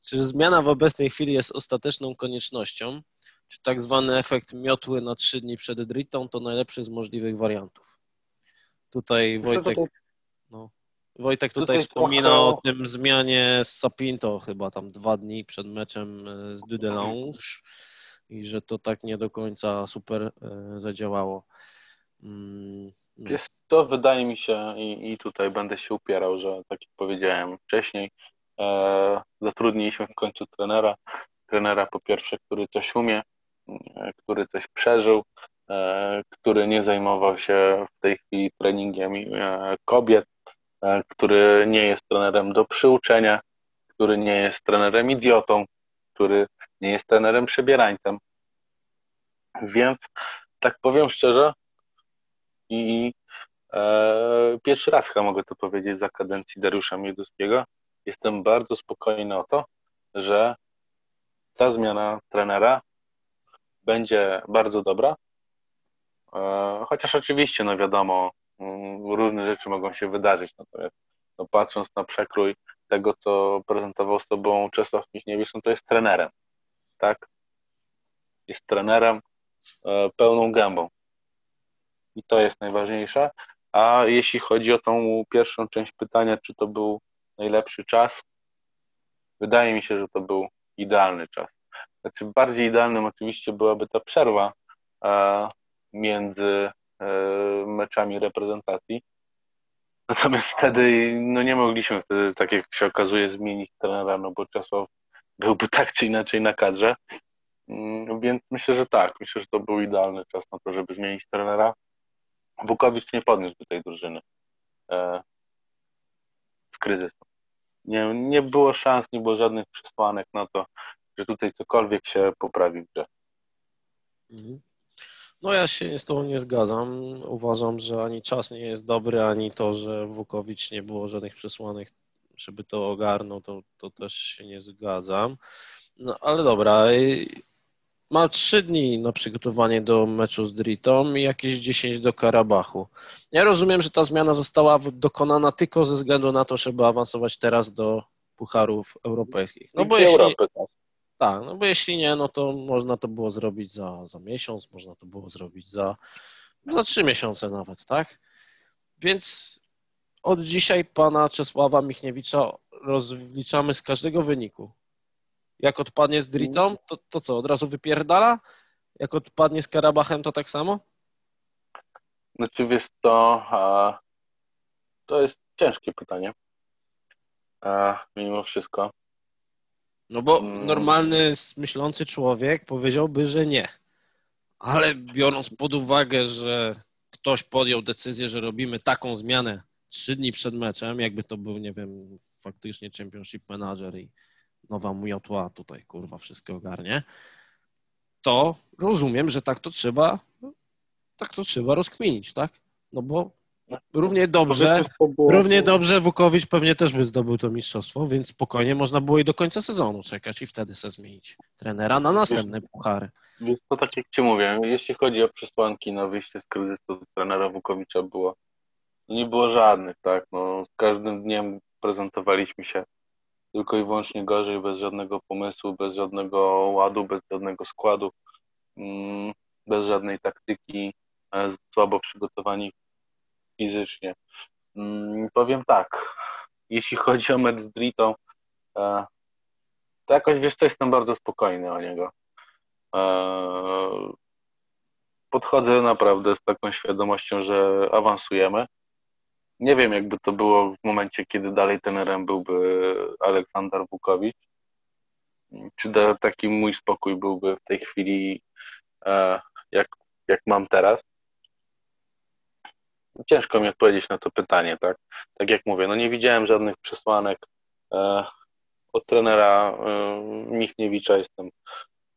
Speaker 1: Czy zmiana w obecnej chwili jest ostateczną koniecznością? Czy tak zwany efekt miotły na trzy dni przed dritą to najlepszy z możliwych wariantów? Tutaj Wojtek...
Speaker 2: No.
Speaker 1: Wojtek tutaj,
Speaker 2: Tutaj
Speaker 1: wspomina
Speaker 2: trochę-
Speaker 1: o tym zmianie z Sapinto chyba tam dwa dni przed meczem e, z Dudelange i że to tak nie do końca super e, zadziałało. Mm, no.
Speaker 2: To wydaje mi się i, i tutaj będę się upierał, że tak jak powiedziałem wcześniej, e, zatrudniliśmy w końcu trenera. Trenera po pierwsze, który coś umie, e, który coś przeżył, e, który nie zajmował się w tej chwili treningiem e, kobiet, który nie jest trenerem do przyuczenia, który nie jest trenerem idiotą, który nie jest trenerem przebierańcem. Więc tak powiem szczerze, i e, pierwszy raz chyba mogę to powiedzieć za kadencji Dariusza Mieduskiego. Jestem bardzo spokojny o to, że ta zmiana trenera będzie bardzo dobra. E, chociaż oczywiście, no wiadomo, różne rzeczy mogą się wydarzyć. Natomiast no, patrząc na przekrój tego, co prezentował z sobą Czesław Michniewicz, no to jest trenerem. Tak? Jest trenerem e, pełną gębą i to jest najważniejsze. A jeśli chodzi o tą pierwszą część pytania, czy to był najlepszy czas, wydaje mi się, że to był idealny czas. Znaczy, bardziej idealnym oczywiście byłaby ta przerwa e, między meczami reprezentacji. Natomiast wtedy no nie mogliśmy wtedy, tak jak się okazuje, zmienić trenera, no bo Czesław byłby tak czy inaczej na kadrze. Mm, Więc myślę, że tak. Myślę, że to był idealny czas na to, żeby zmienić trenera. Wukowicz nie podniósłby tej drużyny e, z kryzysu. Nie, nie było szans, nie było żadnych przesłanek na to, że tutaj cokolwiek się poprawi w grze.
Speaker 1: Mhm. No ja się z Tobą nie zgadzam. Uważam, że ani czas nie jest dobry, ani to, że Wukowicz nie było żadnych przesłanek, żeby to ogarnął, to, to też się nie zgadzam. No ale dobra, ma trzy dni na przygotowanie do meczu z Dritą i jakieś 10 do Karabachu. Ja rozumiem, że ta zmiana została dokonana tylko ze względu na to, żeby awansować teraz do pucharów europejskich. No bo jeśli,
Speaker 2: Europy, tak.
Speaker 1: Tak, no bo jeśli nie, no to można to było zrobić za, za miesiąc, można to było zrobić za, za trzy miesiące nawet, tak? Więc od dzisiaj pana Czesława Michniewicza rozliczamy z każdego wyniku. Jak odpadnie z Dritą, to, to co, od razu wypierdala? Jak odpadnie z Karabachem, to tak samo?
Speaker 2: Znaczy wiesz to, to jest ciężkie pytanie. A, mimo wszystko.
Speaker 1: No bo
Speaker 2: Mm.
Speaker 1: normalny, myślący człowiek powiedziałby, że nie. Ale biorąc pod uwagę, że ktoś podjął decyzję, że robimy taką zmianę trzy dni przed meczem, jakby to był, nie wiem, faktycznie Championship Manager i nowa miotła tutaj, kurwa, wszystko ogarnie, to rozumiem, że tak to trzeba, tak to trzeba rozkminić, tak? No bo równie dobrze, równie dobrze Wukowicz pewnie też by zdobył to mistrzostwo, więc spokojnie można było i do końca sezonu czekać i wtedy se zmienić trenera na następne puchary.
Speaker 2: Więc to tak jak Ci mówię, jeśli chodzi o przesłanki na wyjście z kryzysu to trenera Wukowicza było, no nie było żadnych, tak, no z każdym dniem prezentowaliśmy się tylko i wyłącznie gorzej, bez żadnego pomysłu, bez żadnego ładu, bez żadnego składu, mm, bez żadnej taktyki, e, słabo przygotowani fizycznie. Mm, Powiem tak, jeśli chodzi o mecz z e, to jakoś, wiesz co, jestem bardzo spokojny o niego. Eee, Podchodzę naprawdę z taką świadomością, że awansujemy. Nie wiem, jakby to było w momencie, kiedy dalej trenerem byłby Aleksander Wukowicz. Czy taki mój spokój byłby w tej chwili, e, jak, jak mam teraz? Ciężko mi odpowiedzieć na to pytanie, tak? Tak jak mówię, no nie widziałem żadnych przesłanek. E, Od trenera e, Michniewicza jestem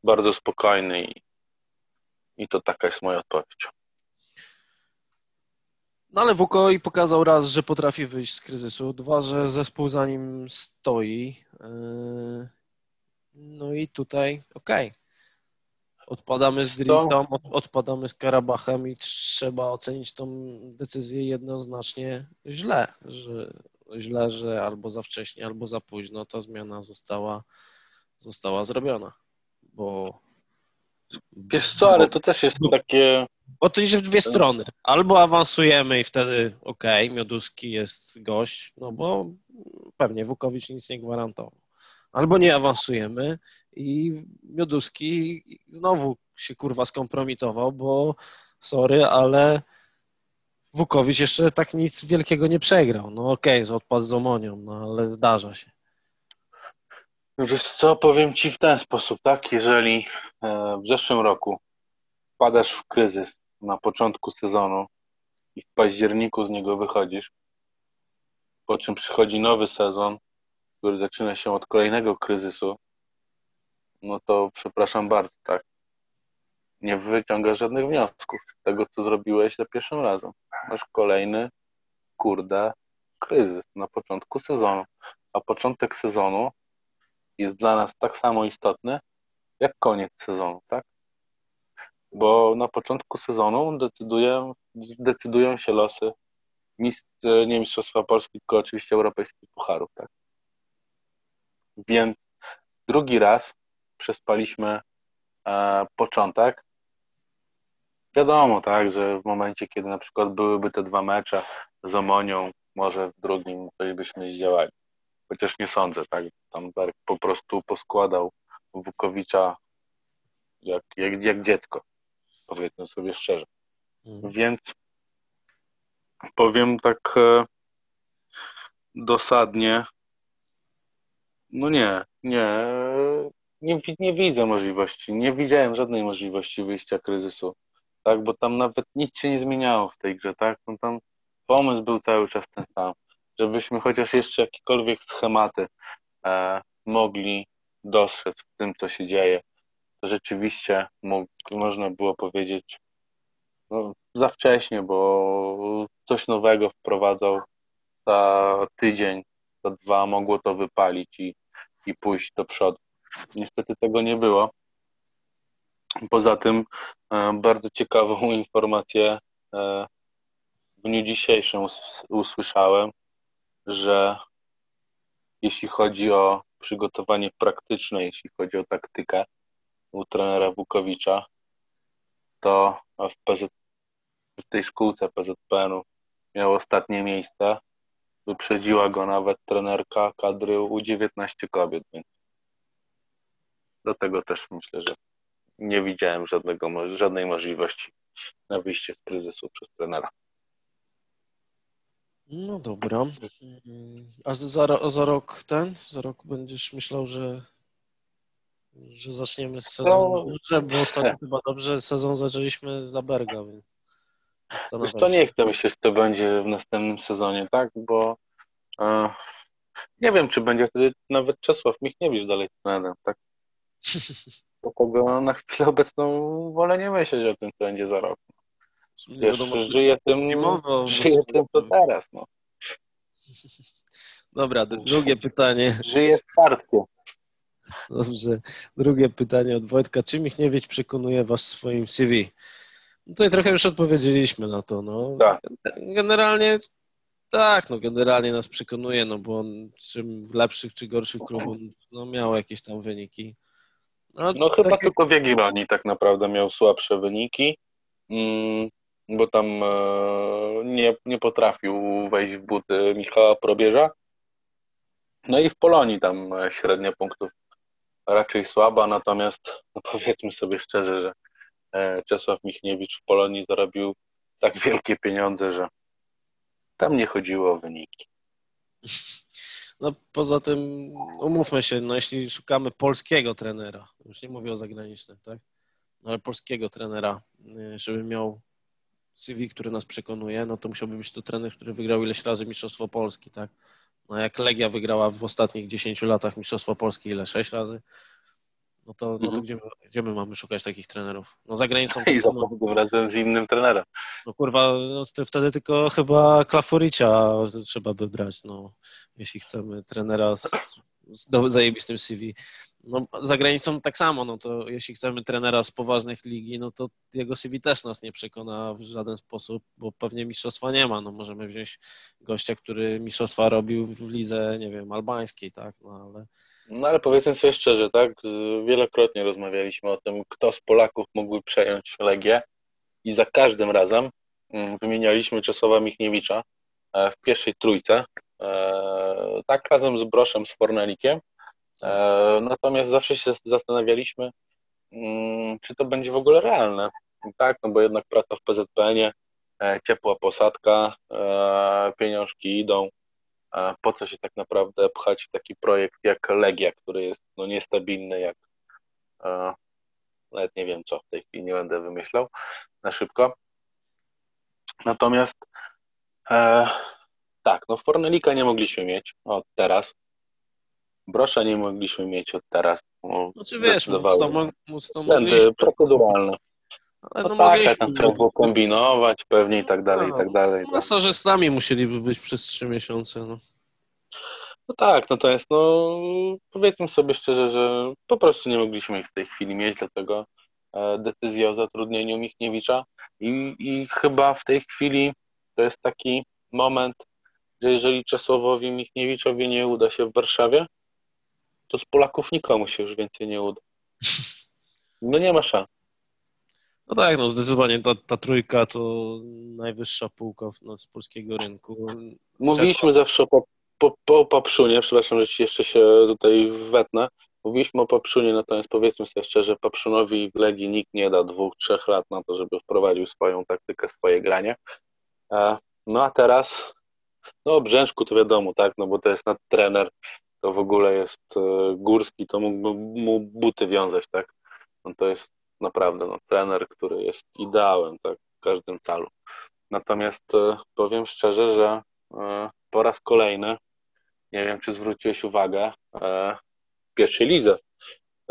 Speaker 2: bardzo spokojny i, i to taka jest moja odpowiedź.
Speaker 1: No ale WKOI pokazał raz, że potrafi wyjść z kryzysu, dwa, że zespół za nim stoi. Yy, No i tutaj okej. Odpadamy z od- odpadamy z Karabachem i trzeba ocenić tą decyzję jednoznacznie źle, że źle, że albo za wcześnie, albo za późno ta zmiana została, została zrobiona, bo
Speaker 2: Wiesz co, ale to też jest takie
Speaker 1: Bo to idzie w dwie strony. Albo awansujemy i wtedy okej, okay, Mioduski jest gość, no bo pewnie Wukowicz nic nie gwarantował. Albo nie awansujemy i Mioduski znowu się kurwa skompromitował, bo sorry, ale Wukowicz jeszcze tak nic wielkiego nie przegrał. No okej, okay, odpadł z Omonią, no ale zdarza się.
Speaker 2: Wiesz co, powiem Ci w ten sposób, tak? Jeżeli e, w zeszłym roku wpadasz w kryzys na początku sezonu i w październiku z niego wychodzisz, po czym przychodzi nowy sezon, który zaczyna się od kolejnego kryzysu, no to przepraszam bardzo, tak? Nie wyciągasz żadnych wniosków z tego, co zrobiłeś za pierwszym razem. Masz kolejny, kurde, kryzys na początku sezonu. A początek sezonu jest dla nas tak samo istotny, jak koniec sezonu, tak? Bo na początku sezonu decydują, decydują się losy nie Mistrzostwa Polski, tylko oczywiście europejskich pucharów, tak? Więc drugi raz przespaliśmy e, początek. Wiadomo, tak, że w momencie, kiedy na przykład byłyby te dwa mecze z Omonią, może w drugim coś byśmy zdziałali. Chociaż nie sądzę, tak. Tam Berg po prostu poskładał Wukowicza jak, jak, jak dziecko, powiedzmy sobie szczerze. Mhm. Więc powiem tak e, dosadnie, no nie, nie, nie, nie widzę możliwości, nie widziałem żadnej możliwości wyjścia kryzysu, tak, bo tam nawet nic się nie zmieniało w tej grze, tak, no tam pomysł był cały czas ten sam, żebyśmy chociaż jeszcze jakiekolwiek schematy e, mogli dostrzec w tym, co się dzieje, to rzeczywiście mógł, można było powiedzieć no, za wcześnie, bo coś nowego wprowadzał za tydzień, za dwa mogło to wypalić i, i pójść do przodu. Niestety tego nie było. Poza tym e, bardzo ciekawą informację e, w dniu dzisiejszym usłyszałem, że jeśli chodzi o przygotowanie praktyczne, jeśli chodzi o taktykę u trenera Wukowicza, to w, PZ, w tej szkółce PZPN-u miał ostatnie miejsce. Wyprzedziła go nawet trenerka kadry U19 kobiet, więc do tego też myślę, że nie widziałem żadnego, żadnej możliwości na wyjście z kryzysu przez trenera.
Speaker 1: No dobra. A za, za rok ten? Za rok będziesz myślał, że, że zaczniemy sezon dobrze, bo ostatnio chyba dobrze sezon zaczęliśmy za Berga. Więc
Speaker 2: Wiesz to nie chcę myśleć, że to będzie w następnym sezonie, tak? Bo e, nie wiem, czy będzie wtedy nawet Czesław Michniewicz dalej trenerem, tak? Dlatego na chwilę obecną wolę nie myśleć o tym, co będzie za rok. Wiesz, żyję tym, żyję tym, co teraz, no.
Speaker 1: Dobra, drugie pytanie.
Speaker 2: Żyję w kartkę.
Speaker 1: Dobrze. Drugie pytanie od Wojtka. Czy Michniewicz przekonuje Was swoim CV? No tutaj trochę już odpowiedzieliśmy na to. No. Tak. Generalnie tak, no generalnie nas przekonuje, no bo on czym w lepszych czy gorszych klubach no, miał jakieś tam wyniki.
Speaker 2: No, no chyba tak... tylko w Jagiellonii tak naprawdę miał słabsze wyniki. Mm, bo tam e, nie, nie potrafił wejść w buty Michała Probierza. No i w Polonii tam e, średnia punktów raczej słaba, natomiast no powiedzmy sobie szczerze, że e, Czesław Michniewicz w Polonii zarobił tak wielkie pieniądze, że tam nie chodziło o wyniki.
Speaker 1: No poza tym umówmy się, no jeśli szukamy polskiego trenera, już nie mówię o zagranicznym, tak? No, ale polskiego trenera, żeby miał CV, który nas przekonuje, no to musiałby być to trener, który wygrał ileś razy Mistrzostwo Polski, tak? No jak Legia wygrała w ostatnich 10 latach Mistrzostwo Polski, ile? 6 razy? No to, no to mhm. gdzie, my, gdzie my mamy szukać takich trenerów? No za granicą...
Speaker 2: I za razem z innym trenerem.
Speaker 1: No kurwa, no, wtedy tylko chyba Klafuricia trzeba by brać, no, jeśli chcemy trenera z, z zajebistym CV. No, za granicą tak samo, no to jeśli chcemy trenera z poważnych ligi, no to jego CV też nas nie przekona w żaden sposób, bo pewnie mistrzostwa nie ma. No możemy wziąć gościa, który mistrzostwa robił w lidze, nie wiem, albańskiej, tak, no ale...
Speaker 2: No ale powiedzmy sobie szczerze, tak, wielokrotnie rozmawialiśmy o tym, kto z Polaków mógłby przejąć Legię i za każdym razem mm, wymienialiśmy Czesława Michniewicza w pierwszej trójce, tak razem z Broszem, z Fornelikiem, natomiast zawsze się zastanawialiśmy, mm, czy to będzie w ogóle realne. Tak, no bo jednak praca w PZPN-ie, ciepła posadka, pieniążki idą, po co się tak naprawdę pchać w taki projekt jak Legia, który jest no, niestabilny, jak nawet nie wiem co w tej chwili, nie będę wymyślał na szybko. Natomiast e, tak, no Fornelika nie mogliśmy mieć od teraz. Brosza nie mogliśmy mieć od teraz.
Speaker 1: No, znaczy wiesz, móc to, móc to
Speaker 2: mogliśmy. proceduralne. Ale no, no tak, tam trzeba było kombinować pewnie i tak dalej, no, i tak dalej.
Speaker 1: No, masażystami musieliby być przez trzy miesiące, no.
Speaker 2: No tak, no to jest, no powiedzmy sobie szczerze, że po prostu nie mogliśmy ich w tej chwili mieć, dlatego e, decyzja o zatrudnieniu Michniewicza i, i chyba w tej chwili to jest taki moment, że jeżeli Czesławowi Michniewiczowi nie uda się w Warszawie, to z Polaków nikomu się już więcej nie uda. No nie ma szans.
Speaker 1: No tak, no zdecydowanie ta, ta trójka to najwyższa półka no, z polskiego rynku.
Speaker 2: Mówiliśmy zawsze o, po, po Papszunie, przepraszam, że ci jeszcze się tutaj wetnę. Mówiliśmy o Papszunie, natomiast powiedzmy sobie szczerze, Papszunowi w Legii nikt nie da dwóch, trzech lat na to, żeby wprowadził swoją taktykę, swoje granie. E, no a teraz, no o Brzęczku to wiadomo, tak, no bo to jest nadtrener, to w ogóle jest e, Górski, to mógłby mu buty wiązać, tak. No to jest naprawdę no, trener, który jest ideałem, tak, w każdym calu. Natomiast e, powiem szczerze, że po raz kolejny nie wiem, czy zwróciłeś uwagę, e, w pierwszej lidze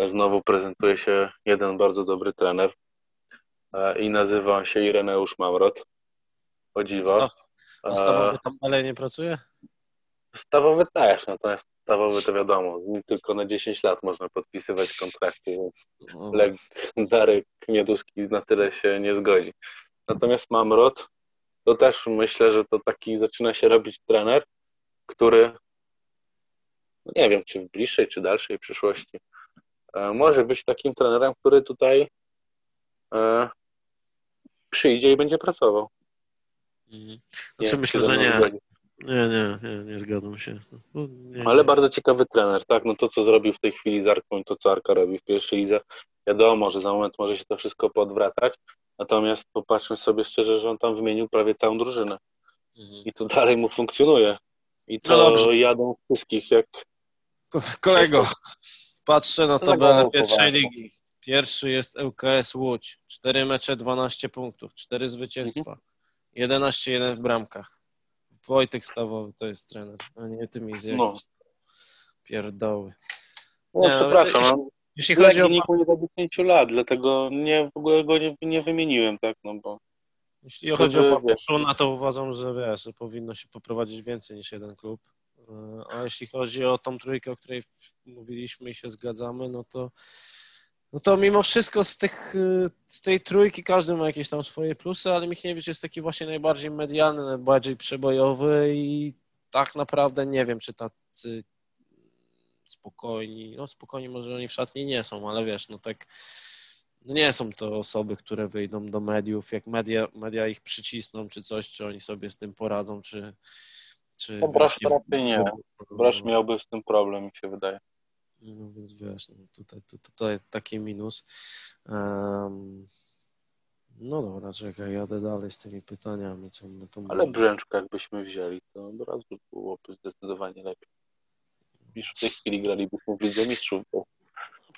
Speaker 2: znowu prezentuje się jeden bardzo dobry trener e, i nazywa się Ireneusz Mamrot. O dziwo.
Speaker 1: A stawowy tam dalej nie pracuje?
Speaker 2: Stawowy też, natomiast stawowy to wiadomo, tylko na 10 lat można podpisywać kontrakty. No. Legendarek Mioduski na tyle się nie zgodzi. Natomiast Mamrot, to też myślę, że to taki zaczyna się robić trener, który no nie wiem, czy w bliższej, czy dalszej przyszłości e, może być takim trenerem, który tutaj e, przyjdzie i będzie pracował.
Speaker 1: Mhm. Znaczy myślę, że nie. Nie, nie, nie, nie zgadzam się.
Speaker 2: No, nie, Ale nie. bardzo ciekawy trener, tak? No to, co zrobił w tej chwili z Arką, to co Arka robi w pierwszej lidze, wiadomo, że za moment może się to wszystko podwracać, natomiast popatrzmy sobie szczerze, że on tam wymienił prawie całą drużynę. Mhm. I to dalej mu funkcjonuje. I to no jadą wszystkich jak
Speaker 1: Kolego, patrzę na tabelę pierwszej ligi. Pierwszy jest ŁKS Łódź. 4 mecze, 12 punktów, 4 zwycięstwa. 11-1 w bramkach. Wojtek Stawowy to jest trener, a nie ty mi zjawisz. No. Pierdoły.
Speaker 2: No, nie, przepraszam. Jeśli, no, jeśli chodzi o... Niku nie do 10 lat, dlatego nie, w ogóle go nie, nie wymieniłem, tak, no bo...
Speaker 1: Jeśli chodzi o Papuszuna, to uważam, że wiesz, że powinno się poprowadzić więcej niż jeden klub. E, a jeśli chodzi o tą trójkę, o której mówiliśmy i się zgadzamy, no to, no to mimo wszystko z, tych, e, z tej trójki każdy ma jakieś tam swoje plusy, ale Michniewicz jest taki właśnie najbardziej medialny, najbardziej przebojowy i tak naprawdę nie wiem, czy tacy spokojni, no spokojni może oni w szatni nie są, ale wiesz, no tak no nie są to osoby, które wyjdą do mediów, jak media, media ich przycisną czy coś, czy oni sobie z tym poradzą, czy czy
Speaker 2: no, Brasz raczej nie. Brasz miałby z tym problem, mi się wydaje.
Speaker 1: No więc wiesz, no, tutaj, tutaj taki minus. Um, no dobra, czekaj, jadę dalej z tymi pytaniami. Co my
Speaker 2: to Ale Brzęczka jakbyśmy wzięli, to od razu byłoby zdecydowanie lepiej. Niż w tej chwili gralibyśmy w Lidze Mistrzów, bo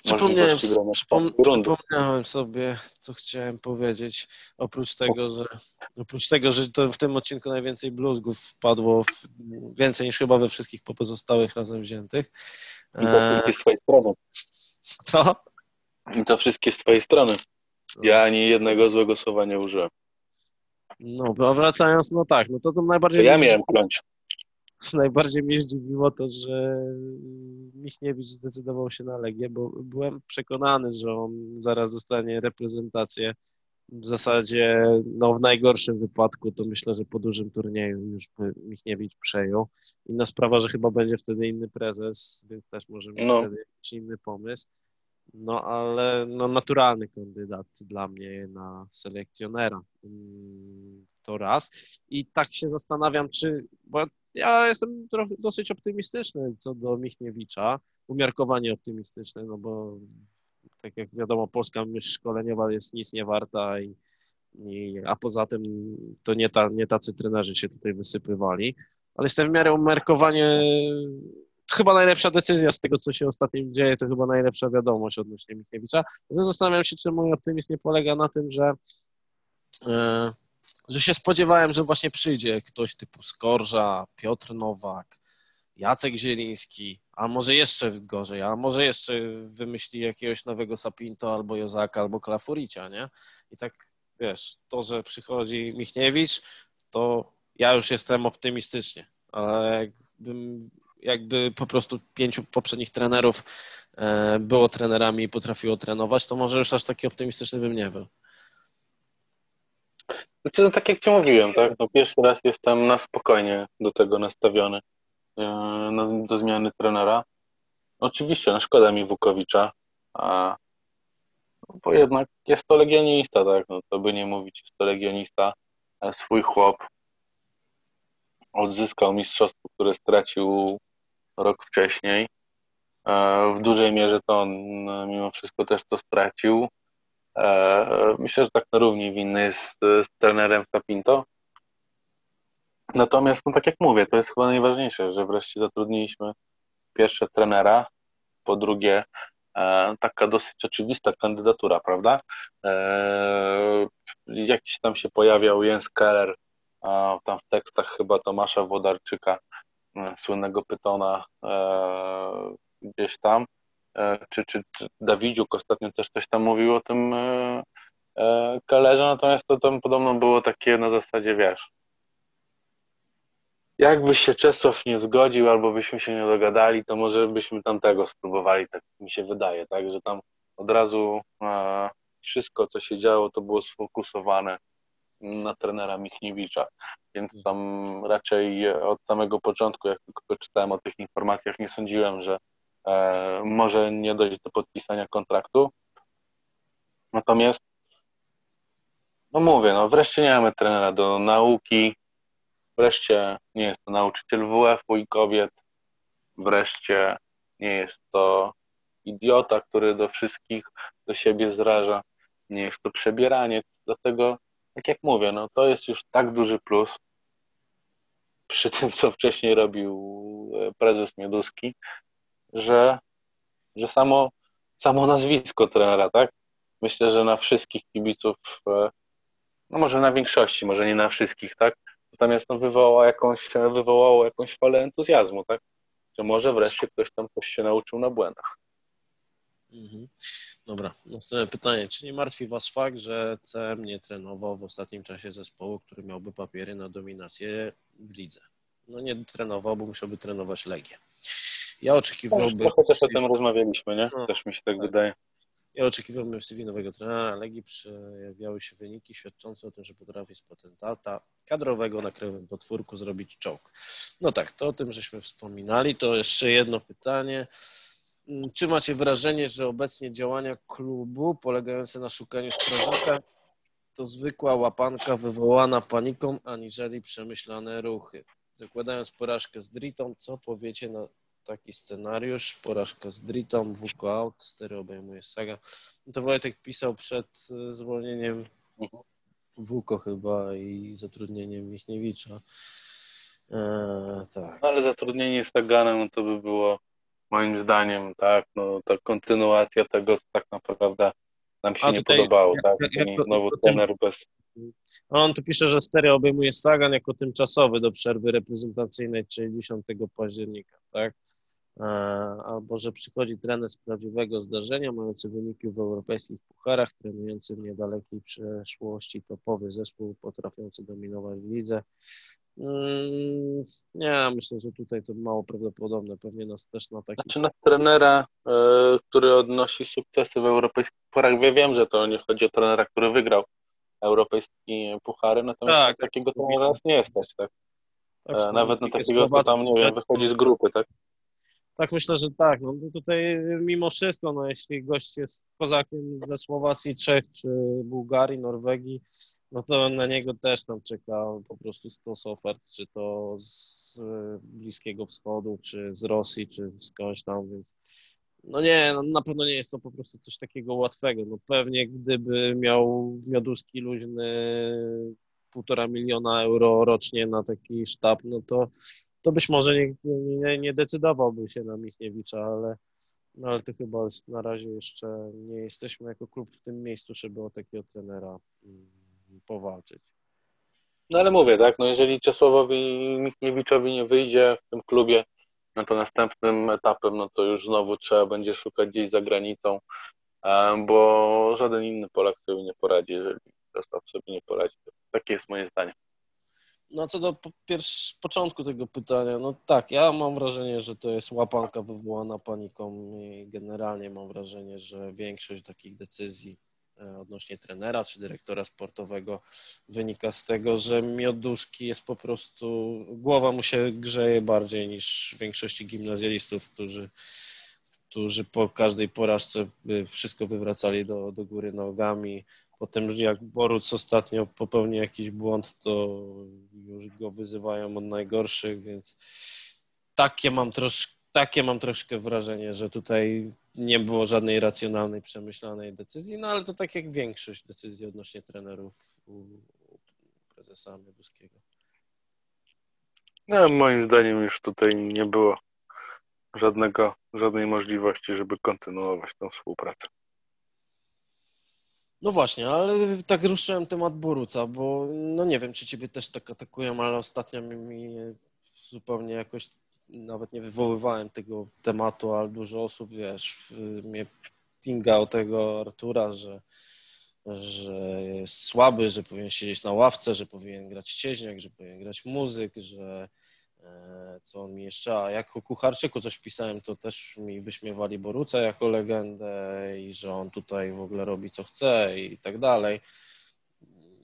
Speaker 1: Przypomniałem, przypom przypomniałem sobie, co chciałem powiedzieć. Oprócz tego, że oprócz tego, że to w tym odcinku najwięcej bluzgów wpadło w, więcej niż chyba we wszystkich pozostałych razem wziętych.
Speaker 2: I to wszystkie z twojej strony.
Speaker 1: Co?
Speaker 2: I to wszystkie z twojej strony. Ja ani jednego złego słowa nie użyłem.
Speaker 1: No, a wracając, no tak, no to to najbardziej...
Speaker 2: To ja miałem kląć.
Speaker 1: najbardziej mnie zdziwiło to, że Michniewicz zdecydował się na Legię, bo byłem przekonany, że on zaraz dostanie reprezentację. W zasadzie no, w najgorszym wypadku to myślę, że po dużym turnieju już by Michniewicz przejął. Inna sprawa, że chyba będzie wtedy inny prezes, więc też może mieć no. wtedy jakiś inny pomysł. No ale no, naturalny kandydat dla mnie na selekcjonera. Mm, to raz. I tak się zastanawiam, czy. Bo ja jestem trochę, dosyć optymistyczny co do Michniewicza, umiarkowanie optymistyczny, no bo tak jak wiadomo, polska myśl szkoleniowa jest nic nie warta i, i a poza tym to nie, ta, nie tacy trenerzy się tutaj wysypywali, ale jestem w miarę umiarkowanie chyba najlepsza decyzja z tego, co się ostatnio dzieje, to chyba najlepsza wiadomość odnośnie Michniewicza. Zastanawiam się, czy mój optymizm nie polega na tym, że, e, że się spodziewałem, że właśnie przyjdzie ktoś typu Skorża, Piotr Nowak, Jacek Zieliński, a może jeszcze gorzej, a może jeszcze wymyśli jakiegoś nowego Sapinto albo Jozaka, albo Klafuricia, nie? I tak, wiesz, to, że przychodzi Michniewicz, to ja już jestem optymistycznie, ale jakbym jakby po prostu pięciu poprzednich trenerów e, było trenerami i potrafiło trenować, to może już aż taki optymistyczny bym nie był.
Speaker 2: Znaczy, no, tak jak Ci mówiłem, tak? No, pierwszy raz jestem na spokojnie do tego nastawiony, do zmiany trenera. Oczywiście, no szkoda mi Wukowicza, a, no, bo jednak jest to legionista, tak? No, to by nie mówić, jest to legionista, swój chłop, odzyskał mistrzostwo, które stracił rok wcześniej. E, w dużej mierze to on e, mimo wszystko też to stracił. E, myślę, że tak na równi winny jest z trenerem Capinto. Natomiast, no tak jak mówię, to jest chyba najważniejsze, że wreszcie zatrudniliśmy pierwsze trenera, po drugie taka dosyć oczywista kandydatura, prawda? Jakiś tam się pojawiał Jens Keller, tam w tekstach chyba Tomasza Wodarczyka, E, słynnego Pytona e, gdzieś tam, e, czy, czy, czy Dawidziuk ostatnio też coś tam mówił o tym Kellerze, natomiast to tam podobno było takie na zasadzie, wiesz, jakby się Czesław nie zgodził albo byśmy się nie dogadali, to może byśmy tam tego spróbowali, tak mi się wydaje, tak, że tam od razu wszystko, co się działo, to było sfokusowane na trenera Michniewicza, więc tam raczej od samego początku, jak tylko czytałem o tych informacjach, nie sądziłem, że e, może nie dojść do podpisania kontraktu. Natomiast, no mówię, no wreszcie nie mamy trenera do nauki, wreszcie nie jest to nauczyciel WF-u i kobiet, wreszcie nie jest to idiota, który do wszystkich do siebie zraża, nie jest to przebieraniec, dlatego tak jak mówię, no to jest już tak duży plus przy tym, co wcześniej robił e, prezes Mioduski, że, że samo, samo nazwisko trenera, tak? Myślę, że na wszystkich kibiców, e, no może na większości, może nie na wszystkich, tak? Natomiast no wywołało, jakąś, wywołało jakąś falę entuzjazmu, tak? Że może wreszcie ktoś tam coś się nauczył na błędach.
Speaker 1: Mhm. Dobra, następne pytanie. Czy nie martwi Was fakt, że CM nie trenował w ostatnim czasie zespołu, który miałby papiery na dominację w lidze? No nie trenował, bo musiałby trenować Legię. Ja oczekiwałbym...
Speaker 2: Trochę też o tym rozmawialiśmy, nie? No, też mi się tak, tak. wydaje.
Speaker 1: Ja oczekiwałbym w CV nowego trenera Legii przejawiały się wyniki świadczące o tym, że potrafi z potentata kadrowego na krajowym potwórku zrobić czołg. No tak, to o tym żeśmy wspominali. To jeszcze jedno pytanie. Mm, czy macie wrażenie, że obecnie działania klubu polegające na szukaniu strażnika to zwykła łapanka wywołana paniką, aniżeli przemyślane ruchy? Zakładając porażkę z Dritą, co powiecie na taki scenariusz? Porażka z Dritą, WK out, 4 obejmuje saga. No to Wojtek pisał przed e, zwolnieniem WUKO chyba i zatrudnieniem Michniewicza.
Speaker 2: Eee, tak. Ale zatrudnienie z Saganem to by było moim zdaniem, tak, no ta kontynuacja tego, tak naprawdę nam się A nie podobało, jak, tak, jak, jak, znowu trener bez...
Speaker 1: On tu pisze, że stereo obejmuje Sagan jako tymczasowy do przerwy reprezentacyjnej, czyli 10 października, tak? E, albo że przychodzi trener z prawdziwego zdarzenia, mający wyniki w europejskich pucharach, trenujący w niedalekiej przeszłości topowy zespół, potrafiący dominować w lidze. Mm, nie, myślę, że tutaj to mało prawdopodobne. Pewnie nas też na taki.
Speaker 2: Znaczy na trenera, e, który odnosi sukcesy w europejskich pucharach. Ja wiem, że to nie chodzi o trenera, który wygrał europejskie puchary, natomiast tak, tak takiego trenera nas nie stać, tak? tak e, Nawet na takiego, kto tam, nie wiem, wychodzi z grupy, tak?
Speaker 1: Tak myślę, że tak. No tutaj mimo wszystko, no jeśli gość jest kozakiem ze Słowacji, Czech czy Bułgarii, Norwegii, no to na niego też tam czeka po prostu stos ofert, czy to z Bliskiego Wschodu, czy z Rosji, czy skądś tam, więc no nie, no na pewno nie jest to po prostu coś takiego łatwego. No pewnie gdyby miał Mioduski luźny półtora miliona euro rocznie na taki sztab, no to, to być może nie, nie, nie decydowałby się na Michniewicza, ale, no ale to chyba na razie jeszcze nie jesteśmy jako klub w tym miejscu, żeby o takiego trenera mm, powalczyć.
Speaker 2: No ale mówię, tak, no jeżeli Czesławowi Michniewiczowi nie wyjdzie w tym klubie, no to następnym etapem, no to już znowu trzeba będzie szukać gdzieś za granicą, e, bo żaden inny Polak sobie nie poradzi, jeżeli Czesław sobie nie poradzi. Takie jest moje zdanie.
Speaker 1: No co do pierwszy, początku tego pytania, no tak, ja mam wrażenie, że to jest łapanka wywołana paniką i generalnie mam wrażenie, że większość takich decyzji E, odnośnie trenera czy dyrektora sportowego wynika z tego, że Mioduski jest po prostu, głowa mu się grzeje bardziej niż większości gimnazjalistów, którzy, którzy po każdej porażce wszystko wywracali do, do góry nogami. Potem jak Boruc ostatnio popełni jakiś błąd, to już go wyzywają od najgorszych, więc takie mam troszkę takie mam troszkę wrażenie, że tutaj nie było żadnej racjonalnej, przemyślanej decyzji, no ale to tak jak większość decyzji odnośnie trenerów u, u prezesa.
Speaker 2: No, moim zdaniem już tutaj nie było żadnego, żadnej możliwości, żeby kontynuować tą współpracę.
Speaker 1: No właśnie, ale tak ruszyłem temat Boruca, bo no nie wiem, czy ciebie też tak atakują, ale ostatnio mi, mi zupełnie jakoś nawet nie wywoływałem tego tematu, ale dużo osób, wiesz, mnie pingał tego Artura, że, że jest słaby, że powinien siedzieć na ławce, że powinien grać ścieżniak, że powinien grać muzyk, że co on mi jeszcze, a jak o Kucharczyku coś pisałem, to też mi wyśmiewali Boruca jako legendę i że on tutaj w ogóle robi co chce i tak dalej.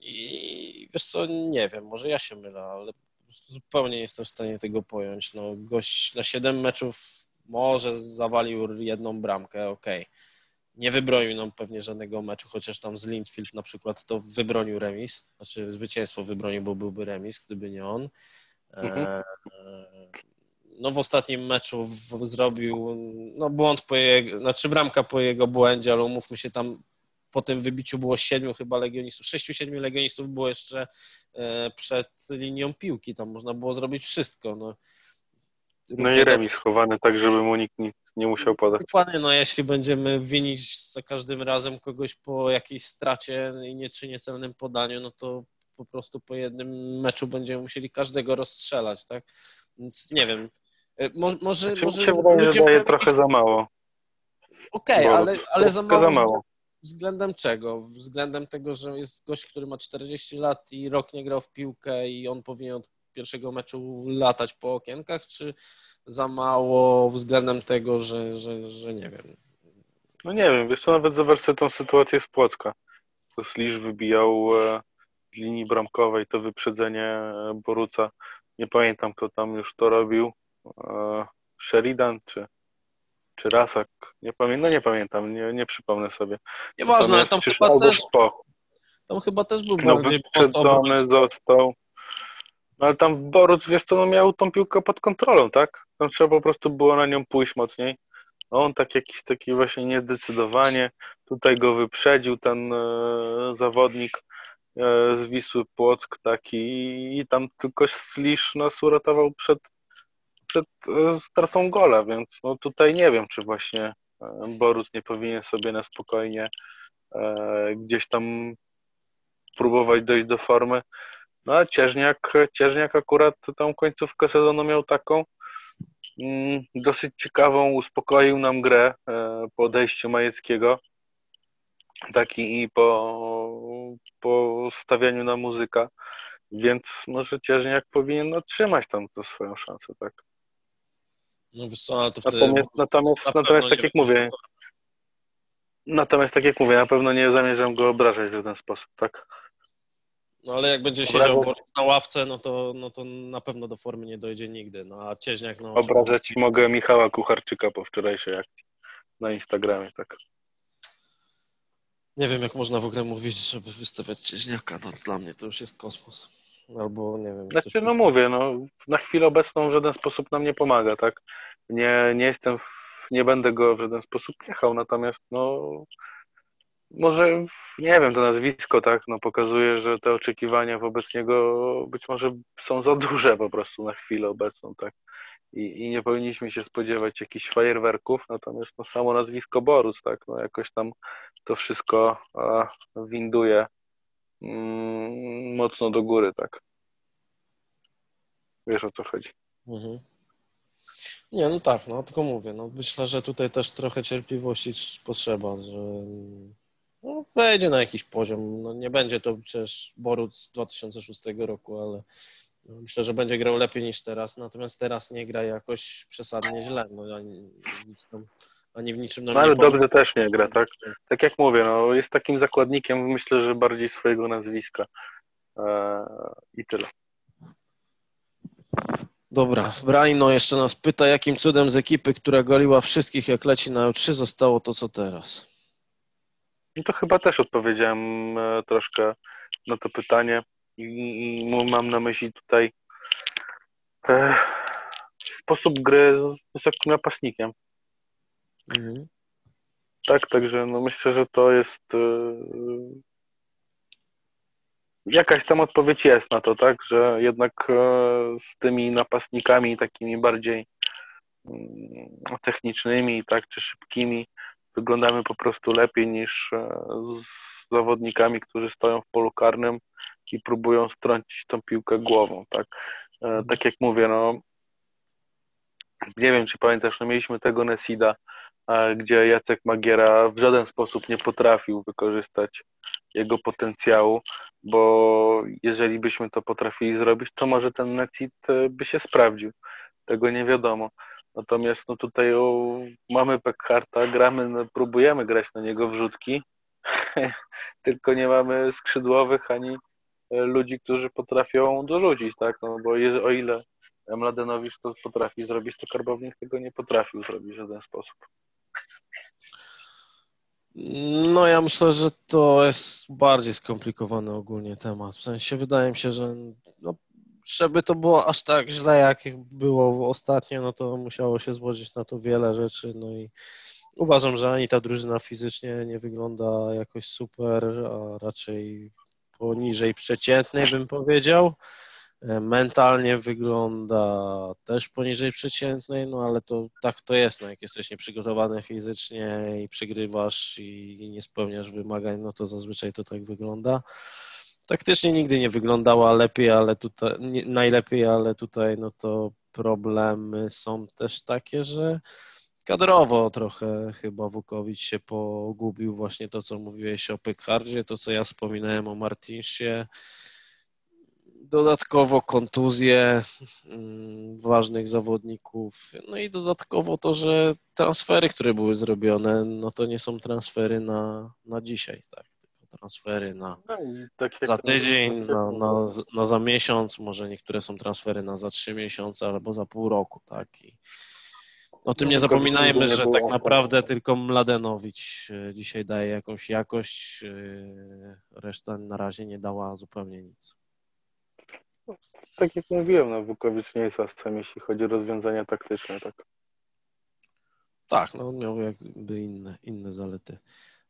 Speaker 1: I wiesz co, nie wiem, może ja się mylę, ale zupełnie nie jestem w stanie tego pojąć. No, gość na 7 meczów może zawalił jedną bramkę, okej. Okay. Nie wybronił nam pewnie żadnego meczu, chociaż tam z Lindfield na przykład to wybronił remis, znaczy zwycięstwo wybronił, bo byłby remis, gdyby nie on. Mhm. E, no w ostatnim meczu w, zrobił no błąd po jego, znaczy bramka po jego błędzie, ale umówmy się tam po tym wybiciu było siedmiu chyba legionistów, sześciu, siedmiu legionistów było jeszcze e, przed linią piłki, tam można było zrobić wszystko. No,
Speaker 2: no i remis schowany tak, żeby mu nikt nie musiał podać.
Speaker 1: Dokładnie, no jeśli będziemy winić za każdym razem kogoś po jakiejś stracie i nie czy niecelnym podaniu, no to po prostu po jednym meczu będziemy musieli każdego rozstrzelać, tak? Więc nie wiem. E, może, może,
Speaker 2: znaczy,
Speaker 1: może
Speaker 2: się wydaje, że daje trochę za mało.
Speaker 1: Okej, okay, ale, ale za mało, za mało. Względem czego? Względem tego, że jest gość, który ma 40 lat i rok nie grał w piłkę i on powinien od pierwszego meczu latać po okienkach, czy za mało względem tego, że, że, że nie wiem.
Speaker 2: No nie wiem, wiesz co, nawet zobaczcie tą sytuację z Płocka. To Slisz wybijał e, z linii bramkowej to wyprzedzenie e, Boruca. Nie pamiętam, kto tam już to robił. E, Sheridan czy czy Rasak, nie pamiętam, no nie pamiętam, nie, nie przypomnę sobie.
Speaker 1: Nieważne, ale tam chyba też, tam chyba też był no,
Speaker 2: wyprzedzony został. No ale tam Boruc, wiesz co, no miał tą piłkę pod kontrolą, tak? Tam trzeba po prostu było na nią pójść mocniej. No on tak jakiś taki właśnie niezdecydowanie, tutaj go wyprzedził ten e, zawodnik z Wisły Płock taki i tam tylko Slisz nas uratował przed przed e, stratą gola, więc no tutaj nie wiem, czy właśnie e, Borus nie powinien sobie na spokojnie e, gdzieś tam próbować dojść do formy. No a Cieżniak, Cieżniak akurat tą końcówkę sezonu miał taką mm, dosyć ciekawą, uspokoił nam grę po odejściu Majeckiego. Taki i po, po stawianiu na muzyka, więc może Cieżniak powinien otrzymać tam to swoją szansę, tak?
Speaker 1: No wiesz co, ale to wtedy...
Speaker 2: Natomiast, natomiast, na natomiast tak jak mówię, natomiast tak jak mówię, na pewno nie zamierzam go obrażać w ten sposób, tak?
Speaker 1: No ale jak będzie siedział na ławce, no to, no to na pewno do formy nie dojdzie nigdy. No a Cieźniak, no...
Speaker 2: Obrażać mogę Michała Kucharczyka po wczorajszej akcji na Instagramie, tak.
Speaker 1: Nie wiem, jak można w ogóle mówić, żeby wystawiać Cieźniaka. No, dla mnie to już jest kosmos. Albo nie wiem.
Speaker 2: Znaczy, no mówię, no, na chwilę obecną w żaden sposób nam nie pomaga, tak? Nie, nie jestem, w, nie będę go w żaden sposób jechał, natomiast no może, nie wiem, to nazwisko, tak, no pokazuje, że te oczekiwania wobec niego być może są za duże po prostu na chwilę obecną, tak. I, i nie powinniśmy się spodziewać jakichś fajerwerków, natomiast no samo nazwisko Borus, tak, no jakoś tam to wszystko a, winduje mm, mocno do góry, tak. Wiesz o co chodzi. Mhm.
Speaker 1: Nie, no tak, no tylko mówię, no myślę, że tutaj też trochę cierpliwości potrzeba, że no, wejdzie na jakiś poziom. No, nie będzie to przecież Borut z 2006 roku, ale myślę, że będzie grał lepiej niż teraz. Natomiast teraz nie gra jakoś przesadnie źle. No, ani, nic tam, ani w niczym
Speaker 2: no, ale dobrze też nie gra, tak? Tak jak mówię, no, jest takim zakładnikiem, myślę, że bardziej swojego nazwiska. Eee, I tyle.
Speaker 1: Dobra, Braino jeszcze nas pyta, jakim cudem z ekipy, która goliła wszystkich jak leci na E3 zostało to, co teraz?
Speaker 2: No to chyba też odpowiedziałem e, troszkę na to pytanie i, mam na myśli tutaj e, sposób gry z wysokim napastnikiem. Mhm. Tak, także no myślę, że to jest e, jakaś tam odpowiedź jest na to, tak, że jednak e, z tymi napastnikami takimi bardziej mm, technicznymi, tak, czy szybkimi wyglądamy po prostu lepiej niż e, z zawodnikami, którzy stoją w polu karnym i próbują strącić tą piłkę głową, tak. E, mhm. Tak jak mówię, no nie wiem, czy pamiętasz, no mieliśmy tego Nesida, gdzie Jacek Magiera w żaden sposób nie potrafił wykorzystać jego potencjału, bo jeżeli byśmy to potrafili zrobić, to może ten Nesid e, by się sprawdził. Tego nie wiadomo. Natomiast no tutaj o, mamy Pekharta, gramy, no, próbujemy grać na niego wrzutki, tylko nie mamy skrzydłowych ani e, ludzi, którzy potrafią dorzucić, tak? No bo jest, o ile Mladenowicz to potrafi zrobić, to Karbownik tego nie potrafił zrobić w żaden sposób.
Speaker 1: No ja myślę, że to jest bardziej skomplikowany ogólnie temat. W sensie wydaje mi się, że no, żeby to było aż tak źle, jak było ostatnio, no to musiało się złożyć na to wiele rzeczy. No i uważam, że ani ta drużyna fizycznie nie wygląda jakoś super, a raczej poniżej przeciętnej bym powiedział. E, mentalnie wygląda też poniżej przeciętnej, no ale to tak to jest, no jak jesteś nieprzygotowany fizycznie i przegrywasz i nie spełniasz wymagań, no to zazwyczaj to tak wygląda. Taktycznie nigdy nie wyglądała lepiej, ale tutaj nie, najlepiej, ale tutaj no to problemy są też takie, że kadrowo trochę chyba Wukowicz się pogubił właśnie to, co mówiłeś o Pykhardzie, to, co ja wspominałem o Martinsie, Dodatkowo kontuzje mm, ważnych zawodników, no i dodatkowo to, że transfery, które były zrobione, no to nie są transfery na, na dzisiaj, tak? Tylko transfery na no, tak za tydzień, na, na, na za miesiąc, może niektóre są transfery na za trzy miesiące albo za pół roku, tak? I o tym no, nie zapominajmy, że tak naprawdę tylko Mladenowicz e, dzisiaj daje jakąś jakość, e, reszta na razie nie dała zupełnie nic
Speaker 2: tak jak mówiłem, no Wukowicz nie jest łascem, jeśli chodzi o rozwiązania taktyczne, tak.
Speaker 1: Tak, no on miał jakby inne, inne zalety.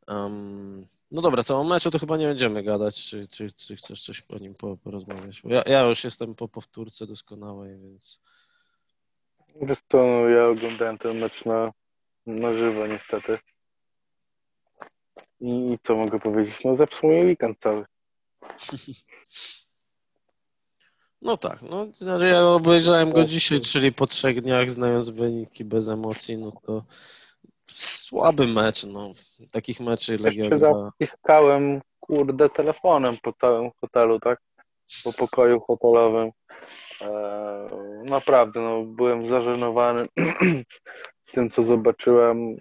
Speaker 1: Um, no dobra, co o meczu to chyba nie będziemy gadać, czy, czy, czy chcesz coś o nim porozmawiać? Bo ja, ja już jestem po powtórce doskonałej, więc...
Speaker 2: Wiesz co, no, ja oglądałem ten mecz na, na żywo niestety. I co mogę powiedzieć? No zepsuł mi weekend cały.
Speaker 1: No tak, no znaczy ja obejrzałem go dzisiaj, czyli po trzech dniach, znając wyniki bez emocji, no to słaby mecz, no. Takich meczy Legia
Speaker 2: gra. Zapiskałem, kurde, telefonem po całym hotelu, tak? Po pokoju hotelowym. Eee, naprawdę, no, byłem zażenowany tym, co zobaczyłem,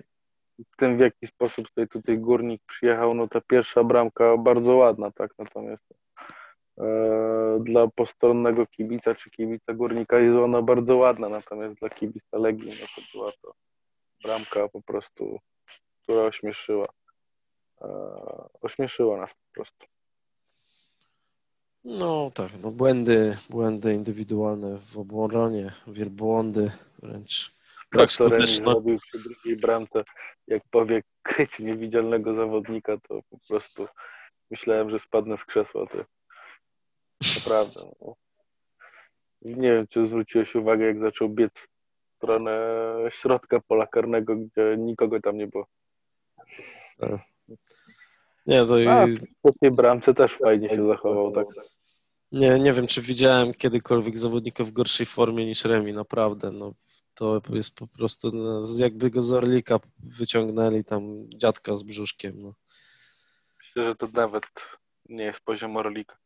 Speaker 2: tym, w jaki sposób tutaj, tutaj górnik przyjechał. No ta pierwsza bramka bardzo ładna, tak? Natomiast dla postronnego kibica czy kibica górnika jest ona bardzo ładna, natomiast dla kibica Legii no to była to bramka po prostu, która ośmieszyła. Ośmieszyła nas po prostu.
Speaker 1: No tak, no błędy, błędy indywidualne w obronie, wielbłądy wręcz
Speaker 2: brak skuteczności. zrobił przy drugiej bramce, jak powie kryć niewidzialnego zawodnika, to po prostu myślałem, że spadnę z krzesła. To naprawdę. No. Nie wiem, czy zwróciłeś uwagę, jak zaczął biec w stronę środka pola karnego, gdzie nikogo tam nie było.
Speaker 1: Tak. Nie, to
Speaker 2: A, w tej bramce też fajnie się zachował, tak.
Speaker 1: Nie, nie wiem, czy widziałem kiedykolwiek zawodnika w gorszej formie niż Remi, naprawdę. No, to jest po prostu, no, jakby go z Orlika wyciągnęli tam dziadka z brzuszkiem. No.
Speaker 2: Myślę, że to nawet nie jest poziom Orlika.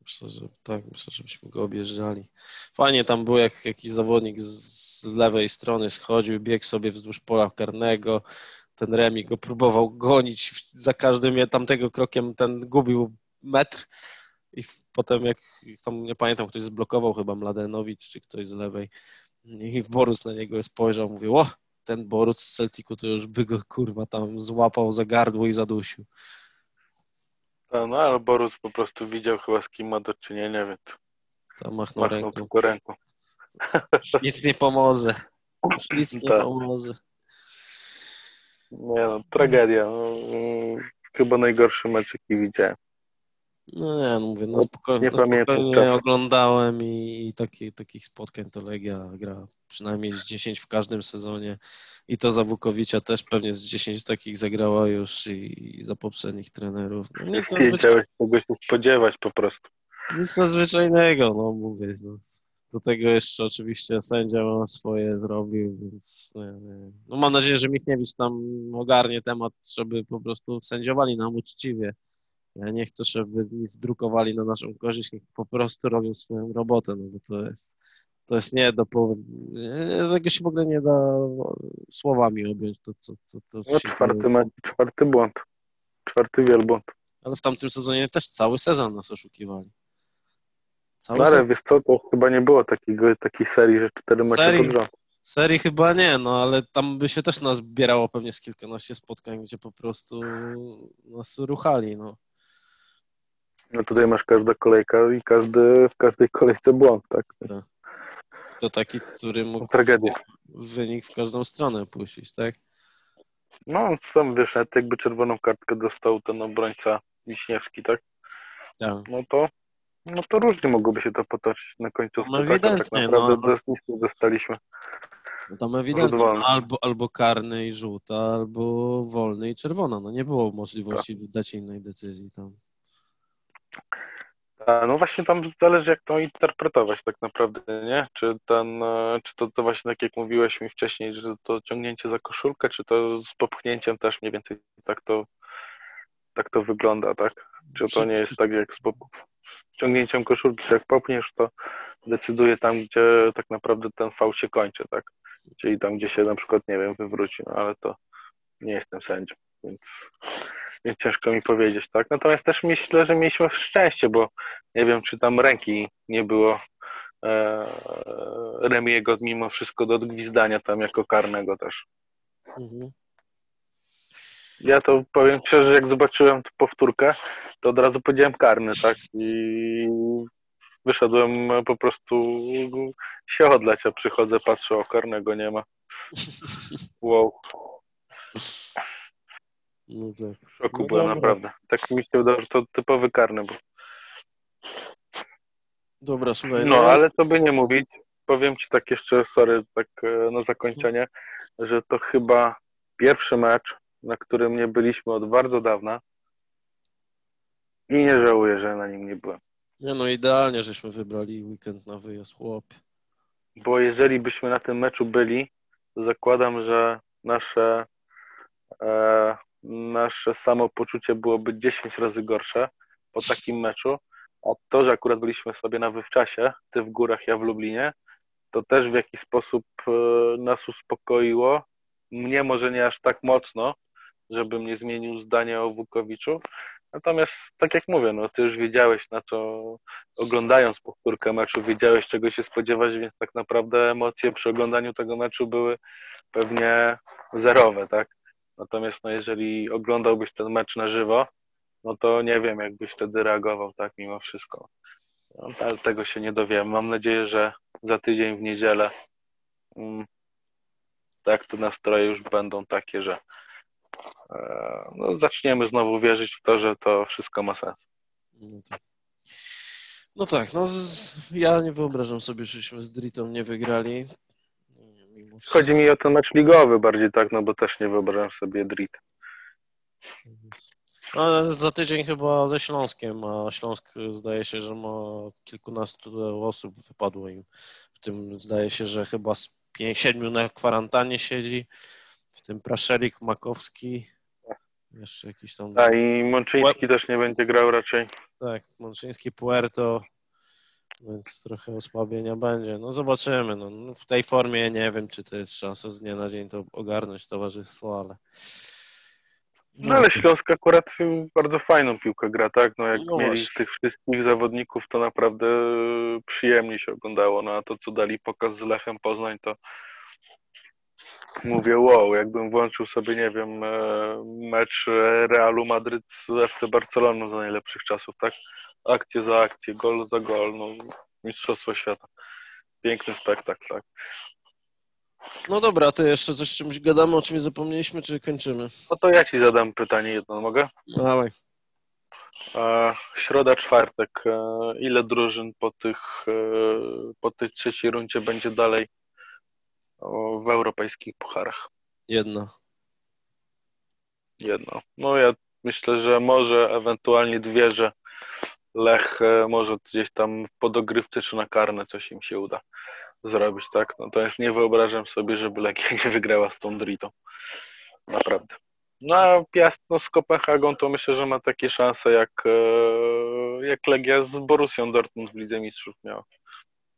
Speaker 1: Myślę, że tak, myślę, żebyśmy go objeżdżali. Fajnie tam był, jak jakiś zawodnik z lewej strony schodził, biegł sobie wzdłuż pola karnego, ten Remi go próbował gonić, za każdym tamtego krokiem ten gubił metr i potem jak tam, nie pamiętam, ktoś zblokował chyba Mladenowicz czy ktoś z lewej i Borus na niego spojrzał, mówił, o, ten Borus z Celticu to już by go kurwa tam złapał za gardło i zadusił.
Speaker 2: No, no ale Borus po prostu widział chyba z kim ma do czynienia, więc
Speaker 1: tam machnął, machnął ręką.
Speaker 2: ręką.
Speaker 1: Nic nie pomoże. nic nie tak. pomoże.
Speaker 2: Nie no, tragedia. No, mm, chyba najgorszy mecz, jaki widziałem.
Speaker 1: No nie, no mówię, no spokojnie, nie no spokojnie oglądałem i, i taki, takich spotkań to Legia gra przynajmniej z 10 w każdym sezonie i to za Wukowicza też pewnie z 10 takich zagrała już i, i za poprzednich trenerów.
Speaker 2: No, nic nadzwyczajnego. Chciałeś się spodziewać po prostu.
Speaker 1: Nic nadzwyczajnego, no mówię. No. Do tego jeszcze oczywiście sędzia swoje zrobił, więc nie. No mam nadzieję, że Michniewicz tam ogarnie temat, żeby po prostu sędziowali nam uczciwie. Ja nie chcę, żeby nic drukowali na naszą korzyść, niech po prostu robią swoją robotę, no bo to jest, to jest nie do tego się w ogóle nie da słowami objąć. To, to, to, to
Speaker 2: no, czwarty, ma, czwarty błąd, czwarty wielbłąd.
Speaker 1: Ale w tamtym sezonie też cały sezon nas oszukiwali.
Speaker 2: Cały ale sezon. wiesz co, to chyba nie było takiego, takiej serii, że cztery mecze pod rząd.
Speaker 1: Serii chyba nie, no ale tam by się też nas zbierało pewnie z kilkanaście spotkań, gdzie po prostu nas ruchali, no.
Speaker 2: No tutaj masz każda kolejka i każdy, w każdej kolejce błąd, tak? tak.
Speaker 1: To taki, który mógł
Speaker 2: Tragedia.
Speaker 1: wynik w każdą stronę puścić, tak?
Speaker 2: No, sam wiesz, jakby czerwoną kartkę dostał ten obrońca Wiśniewski, tak?
Speaker 1: Tak.
Speaker 2: No to, no to różnie mogłoby się to potoczyć na końcu.
Speaker 1: No ewidentnie,
Speaker 2: tak naprawdę no, nic nie dostaliśmy.
Speaker 1: No tam ewidentnie, no, albo, albo karny i żółta, albo wolny i czerwona. No nie było możliwości tak. dać innej decyzji tam.
Speaker 2: No właśnie tam zależy, jak to interpretować tak naprawdę, nie? Czy ten, e, czy to, to właśnie tak jak mówiłeś mi wcześniej, że to ciągnięcie za koszulkę, czy to z popchnięciem też mniej więcej tak to, tak to wygląda, tak? Czy to nie jest tak jak z, pop... z ciągnięciem koszulki, jak popchniesz, to decyduje tam, gdzie tak naprawdę ten fał się kończy, tak? Czyli tam, gdzie się na przykład, nie wiem, wywróci, no ale to nie jestem sędzią, więc ciężko mi powiedzieć, tak? Natomiast też myślę, że mieliśmy szczęście, bo nie wiem, czy tam ręki nie było e, Remiego mimo wszystko do odgwizdania tam jako karnego też. Mhm. Ja to powiem szczerze, jak zobaczyłem tę powtórkę, to od razu powiedziałem karny, tak? I wyszedłem po prostu się odleć, a przychodzę, patrzę, o karnego nie ma. Wow. No tak. W szoku no byłem dobra. naprawdę. Tak mi się wydaje, że to typowy karny był.
Speaker 1: Dobra, słuchaj.
Speaker 2: No, no, ale to by nie mówić. Powiem ci tak jeszcze, sorry, tak e, na zakończenie, że to chyba pierwszy mecz, na którym nie byliśmy od bardzo dawna i nie żałuję, że na nim nie byłem.
Speaker 1: Nie no, idealnie, żeśmy wybrali weekend na wyjazd, chłop.
Speaker 2: Bo jeżeli byśmy na tym meczu byli, to zakładam, że nasze e, nasze samopoczucie byłoby 10 razy gorsze po takim meczu, a to, że akurat byliśmy sobie na wywczasie, ty w górach, ja w Lublinie, to też w jakiś sposób e, nas uspokoiło. Mnie może nie aż tak mocno, żebym nie zmienił zdania o Wukowiczu, Natomiast, tak jak mówię, no ty już wiedziałeś na co, oglądając powtórkę meczu, wiedziałeś czego się spodziewać, więc tak naprawdę emocje przy oglądaniu tego meczu były pewnie zerowe, tak? Natomiast no jeżeli oglądałbyś ten mecz na żywo, no to nie wiem, jakbyś wtedy reagował, tak, mimo wszystko. No, ale tego się nie dowiem. Mam nadzieję, że za tydzień w niedzielę mm, tak te nastroje już będą takie, że no, zaczniemy znowu wierzyć w to, że to wszystko ma sens.
Speaker 1: No tak. No tak, no z, ja nie wyobrażam sobie, żeśmy z Dritą nie wygrali.
Speaker 2: Mimo Chodzi mi o ten mecz ligowy bardziej tak, no bo też nie wyobrażam sobie Drit.
Speaker 1: No, za tydzień chyba ze Śląskiem, a Śląsk zdaje się, że ma kilkunastu osób wypadło im. W tym zdaje się, że chyba z pięć, siedmiu na kwarantannie siedzi, w tym Praszelik, Makowski, jeszcze jakiś tam...
Speaker 2: A i Mączyński też nie będzie grał raczej.
Speaker 1: Tak, Mączyński, Puerto, więc trochę osłabienia będzie. No zobaczymy. No, w tej formie nie wiem, czy to jest szansa z dnia na dzień to ogarnąć towarzystwo, ale...
Speaker 2: No ale Śląsk akurat bardzo fajną piłkę gra, tak? No jak no mieli tych wszystkich zawodników, to naprawdę przyjemnie się oglądało. No a to, co dali pokaz z Lechem Poznań, to mówię wow, jakbym włączył sobie, nie wiem, e, mecz Realu Madryt z FC Barceloną za najlepszych czasów, tak? Akcję za akcję, gol za gol, no mistrzostwo świata. Piękny spektakl, tak?
Speaker 1: No dobra, to jeszcze coś czymś gadamy, o czymś zapomnieliśmy, czy kończymy?
Speaker 2: No to ja ci zadam pytanie jedno, mogę?
Speaker 1: Dawaj.
Speaker 2: E, środa, czwartek. E, ile drużyn po tych, e, po tej trzeciej rundzie będzie dalej w europejskich pucharach?
Speaker 1: Jedna.
Speaker 2: Jedno. No ja myślę, że może ewentualnie dwie, że Lech może gdzieś tam po dogrywce czy na karne coś im się uda zrobić, tak? Natomiast nie wyobrażam sobie, żeby Legia nie wygrała z tą Dritą. Naprawdę. No a Piast no, z Kopenhagą to myślę, że ma takie szanse jak, e, jak Legia z Borussią Dortmund w Lidze Mistrzów miała.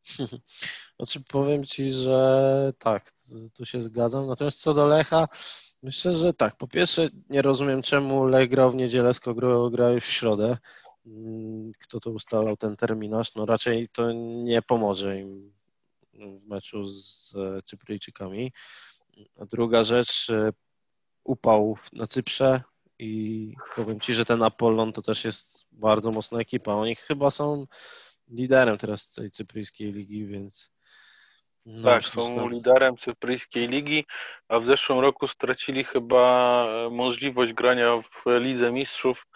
Speaker 1: Znaczy powiem Ci, że tak, tu się zgadzam. Natomiast co do Lecha, myślę, że tak. Po pierwsze nie rozumiem, czemu Lech grał w niedzielę, skoro gra już w środę. Mm, kto to ustalał ten terminarz? No raczej to nie pomoże im w meczu z e, Cypryjczykami. A druga rzecz, e, upał na Cyprze i powiem Ci, że ten Apollon to też jest bardzo mocna ekipa. Oni chyba są liderem teraz tej cypryjskiej ligi, więc...
Speaker 2: No, tak, są liderem cypryjskiej ligi, a w zeszłym roku stracili chyba e, możliwość grania w Lidze Mistrzów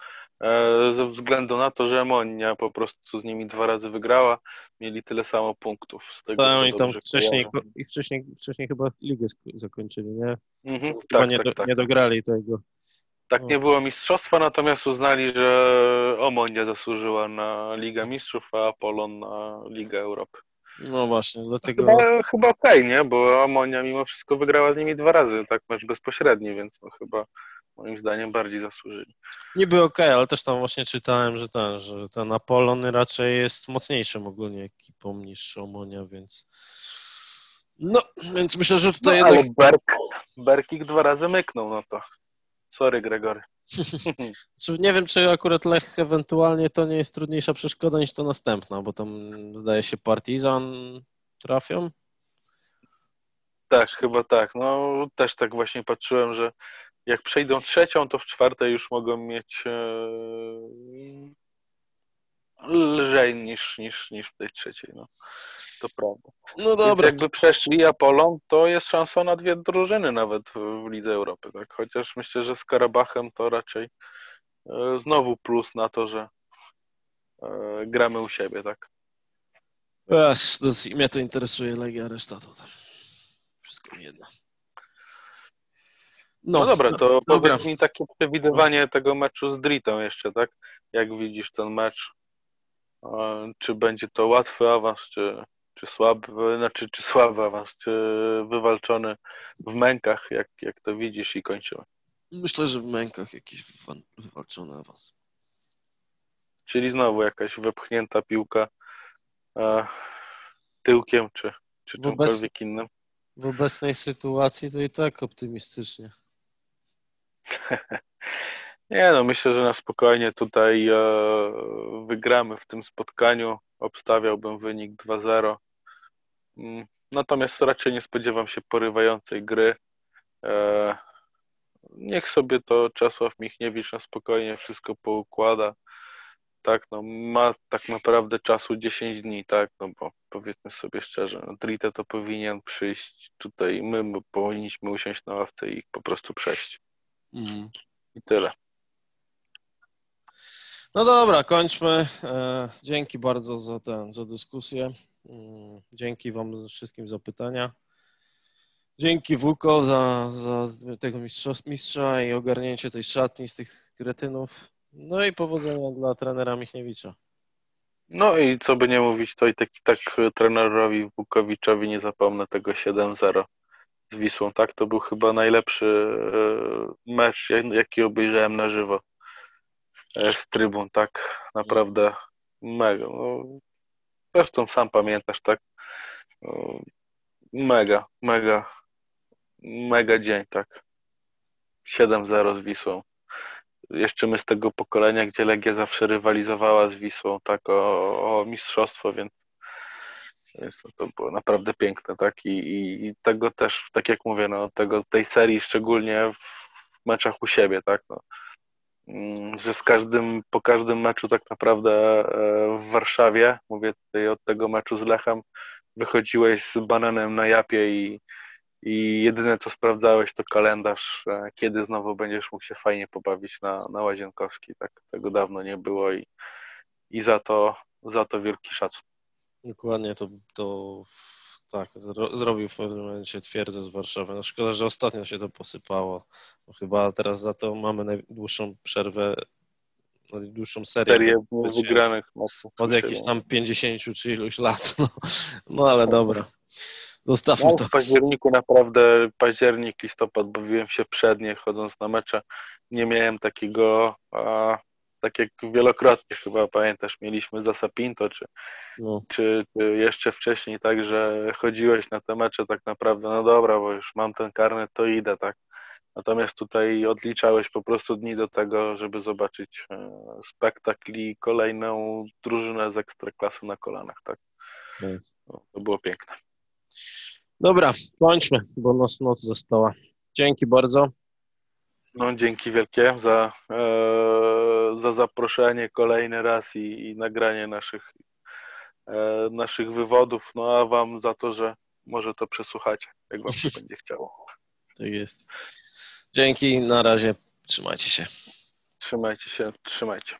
Speaker 2: E, ze względu na to, że Monia po prostu z nimi dwa razy wygrała, mieli tyle samo punktów. Z tego,
Speaker 1: tak, i tam wcześniej, i wcześniej, wcześniej chyba ligę zakończyli, nie?
Speaker 2: Mhm, tak,
Speaker 1: nie,
Speaker 2: tak,
Speaker 1: do,
Speaker 2: tak.
Speaker 1: nie dograli tego.
Speaker 2: Tak, nie było mistrzostwa, natomiast uznali, że Omonia zasłużyła na Ligę Mistrzów, a Apollon na Ligę Europy.
Speaker 1: No właśnie, dlatego...
Speaker 2: Chyba, chyba okej, okay, nie? Bo Amonia mimo wszystko wygrała z nimi dwa razy, tak mecz bezpośredni, więc no chyba moim zdaniem bardziej zasłużyli.
Speaker 1: Niby okej, okay, ale też tam właśnie czytałem, że ten, że ten Apollon raczej jest mocniejszym ogólnie ekipą niż Omonia, więc no, więc myślę, że tutaj
Speaker 2: no, jednak... ale Berk, Berkik dwa razy myknął, no to sorry Gregory.
Speaker 1: nie wiem, czy akurat Lech ewentualnie to nie jest trudniejsza przeszkoda niż to następna, bo tam zdaje się Partizan trafią.
Speaker 2: Tak, chyba tak. No też tak właśnie patrzyłem, że jak przejdą trzecią, to w czwartej już mogą mieć e, lżej niż, niż, niż w tej trzeciej. No. To prawda.
Speaker 1: No dobra. Więc
Speaker 2: jakby przeszli Apolon, to jest szansa na dwie drużyny nawet w Lidze Europy. Tak? Chociaż myślę, że z Karabachem to raczej e, znowu plus na to, że e, gramy u siebie, tak?
Speaker 1: Aż, to mnie to interesuje Legia, reszta to tam. Wszystko jedno.
Speaker 2: No, no dobra, to dobra. powiedz mi takie przewidywanie tego meczu z Dritą jeszcze, tak? Jak widzisz ten mecz? Czy będzie to łatwy awans, czy, czy słaby, znaczy czy słaby awans, czy wywalczony w mękach, jak, jak to widzisz i kończymy?
Speaker 1: Myślę, że w mękach jakiś wywalczony awans.
Speaker 2: Czyli znowu jakaś wepchnięta piłka e, tyłkiem, czy, czy czymkolwiek innym?
Speaker 1: W obecnej sytuacji to i tak optymistycznie.
Speaker 2: Nie no, myślę, że na spokojnie tutaj e, wygramy w tym spotkaniu. Obstawiałbym wynik 2-0. Mm, natomiast raczej nie spodziewam się porywającej gry. E, niech sobie to Czesław Michniewicz na spokojnie wszystko poukłada. Tak, no ma tak naprawdę czasu 10 dni, tak, no bo powiedzmy sobie szczerze, no Drite to powinien przyjść tutaj, my, my powinniśmy usiąść na ławce i po prostu przejść.
Speaker 1: Mhm.
Speaker 2: I tyle.
Speaker 1: No dobra, kończmy. E, dzięki bardzo za tę za dyskusję. Mm, Dzięki Wam wszystkim za pytania. Dzięki Wuko za, za tego mistrza, mistrza i ogarnięcie tej szatni z tych kretynów. No i powodzenia dla trenera Michniewicza.
Speaker 2: No i co by nie mówić, to i tak, tak trenerowi Wukowiczowi nie zapomnę tego 7-0 z Wisłą. Tak, to był chyba najlepszy e, mecz, jaki obejrzałem na żywo z trybun, tak, naprawdę mega. No, zresztą sam pamiętasz, tak, no, mega, mega, mega dzień, tak. 7-0 z Wisłą. Jeszcze my z tego pokolenia, gdzie Legia zawsze rywalizowała z Wisłą, tak, o, o mistrzostwo, więc, więc to było naprawdę piękne, tak, I, i, i tego też, tak jak mówię, no, tego, tej serii szczególnie w meczach u siebie, tak, no, że z każdym, po każdym meczu tak naprawdę e, w Warszawie, mówię tutaj od tego meczu z Lechem, wychodziłeś z bananem na japie i, i jedyne co sprawdzałeś to kalendarz, e, kiedy znowu będziesz mógł się fajnie pobawić na, na Łazienkowski. Tak, tego dawno nie było i, i za to za to wielki szacun.
Speaker 1: Dokładnie to, to tak, zro, zrobił w pewnym momencie twierdzę z Warszawy. No szkoda, że ostatnio się to posypało. Bo chyba teraz za to mamy najdłuższą przerwę, najdłuższą serię.
Speaker 2: Serię wygranych.
Speaker 1: Od jakichś tam 50 czy iluś lat. No, no ale dobra. Zostawmy
Speaker 2: no,
Speaker 1: to.
Speaker 2: W październiku naprawdę, październik, listopad, bawiłem się przednie chodząc na mecze. Nie miałem takiego a, tak jak wielokrotnie chyba pamiętasz, mieliśmy za Sapinto, czy, no. czy, czy, jeszcze wcześniej, tak, że chodziłeś na te mecze tak naprawdę, no dobra, bo już mam ten karnet, to idę, tak. Natomiast tutaj odliczałeś po prostu dni do tego, żeby zobaczyć e, spektakl i kolejną drużynę z ekstraklasy na kolanach, tak. No, to było piękne.
Speaker 1: Dobra, kończmy, bo nas noc została. Dzięki bardzo.
Speaker 2: No, dzięki wielkie za, e, za zaproszenie kolejny raz i, i nagranie naszych, e, naszych wywodów. No a Wam za to, że może to przesłuchacie, jak Wam się będzie chciało.
Speaker 1: Tak jest. Dzięki, na razie. Trzymajcie się.
Speaker 2: Trzymajcie się, trzymajcie.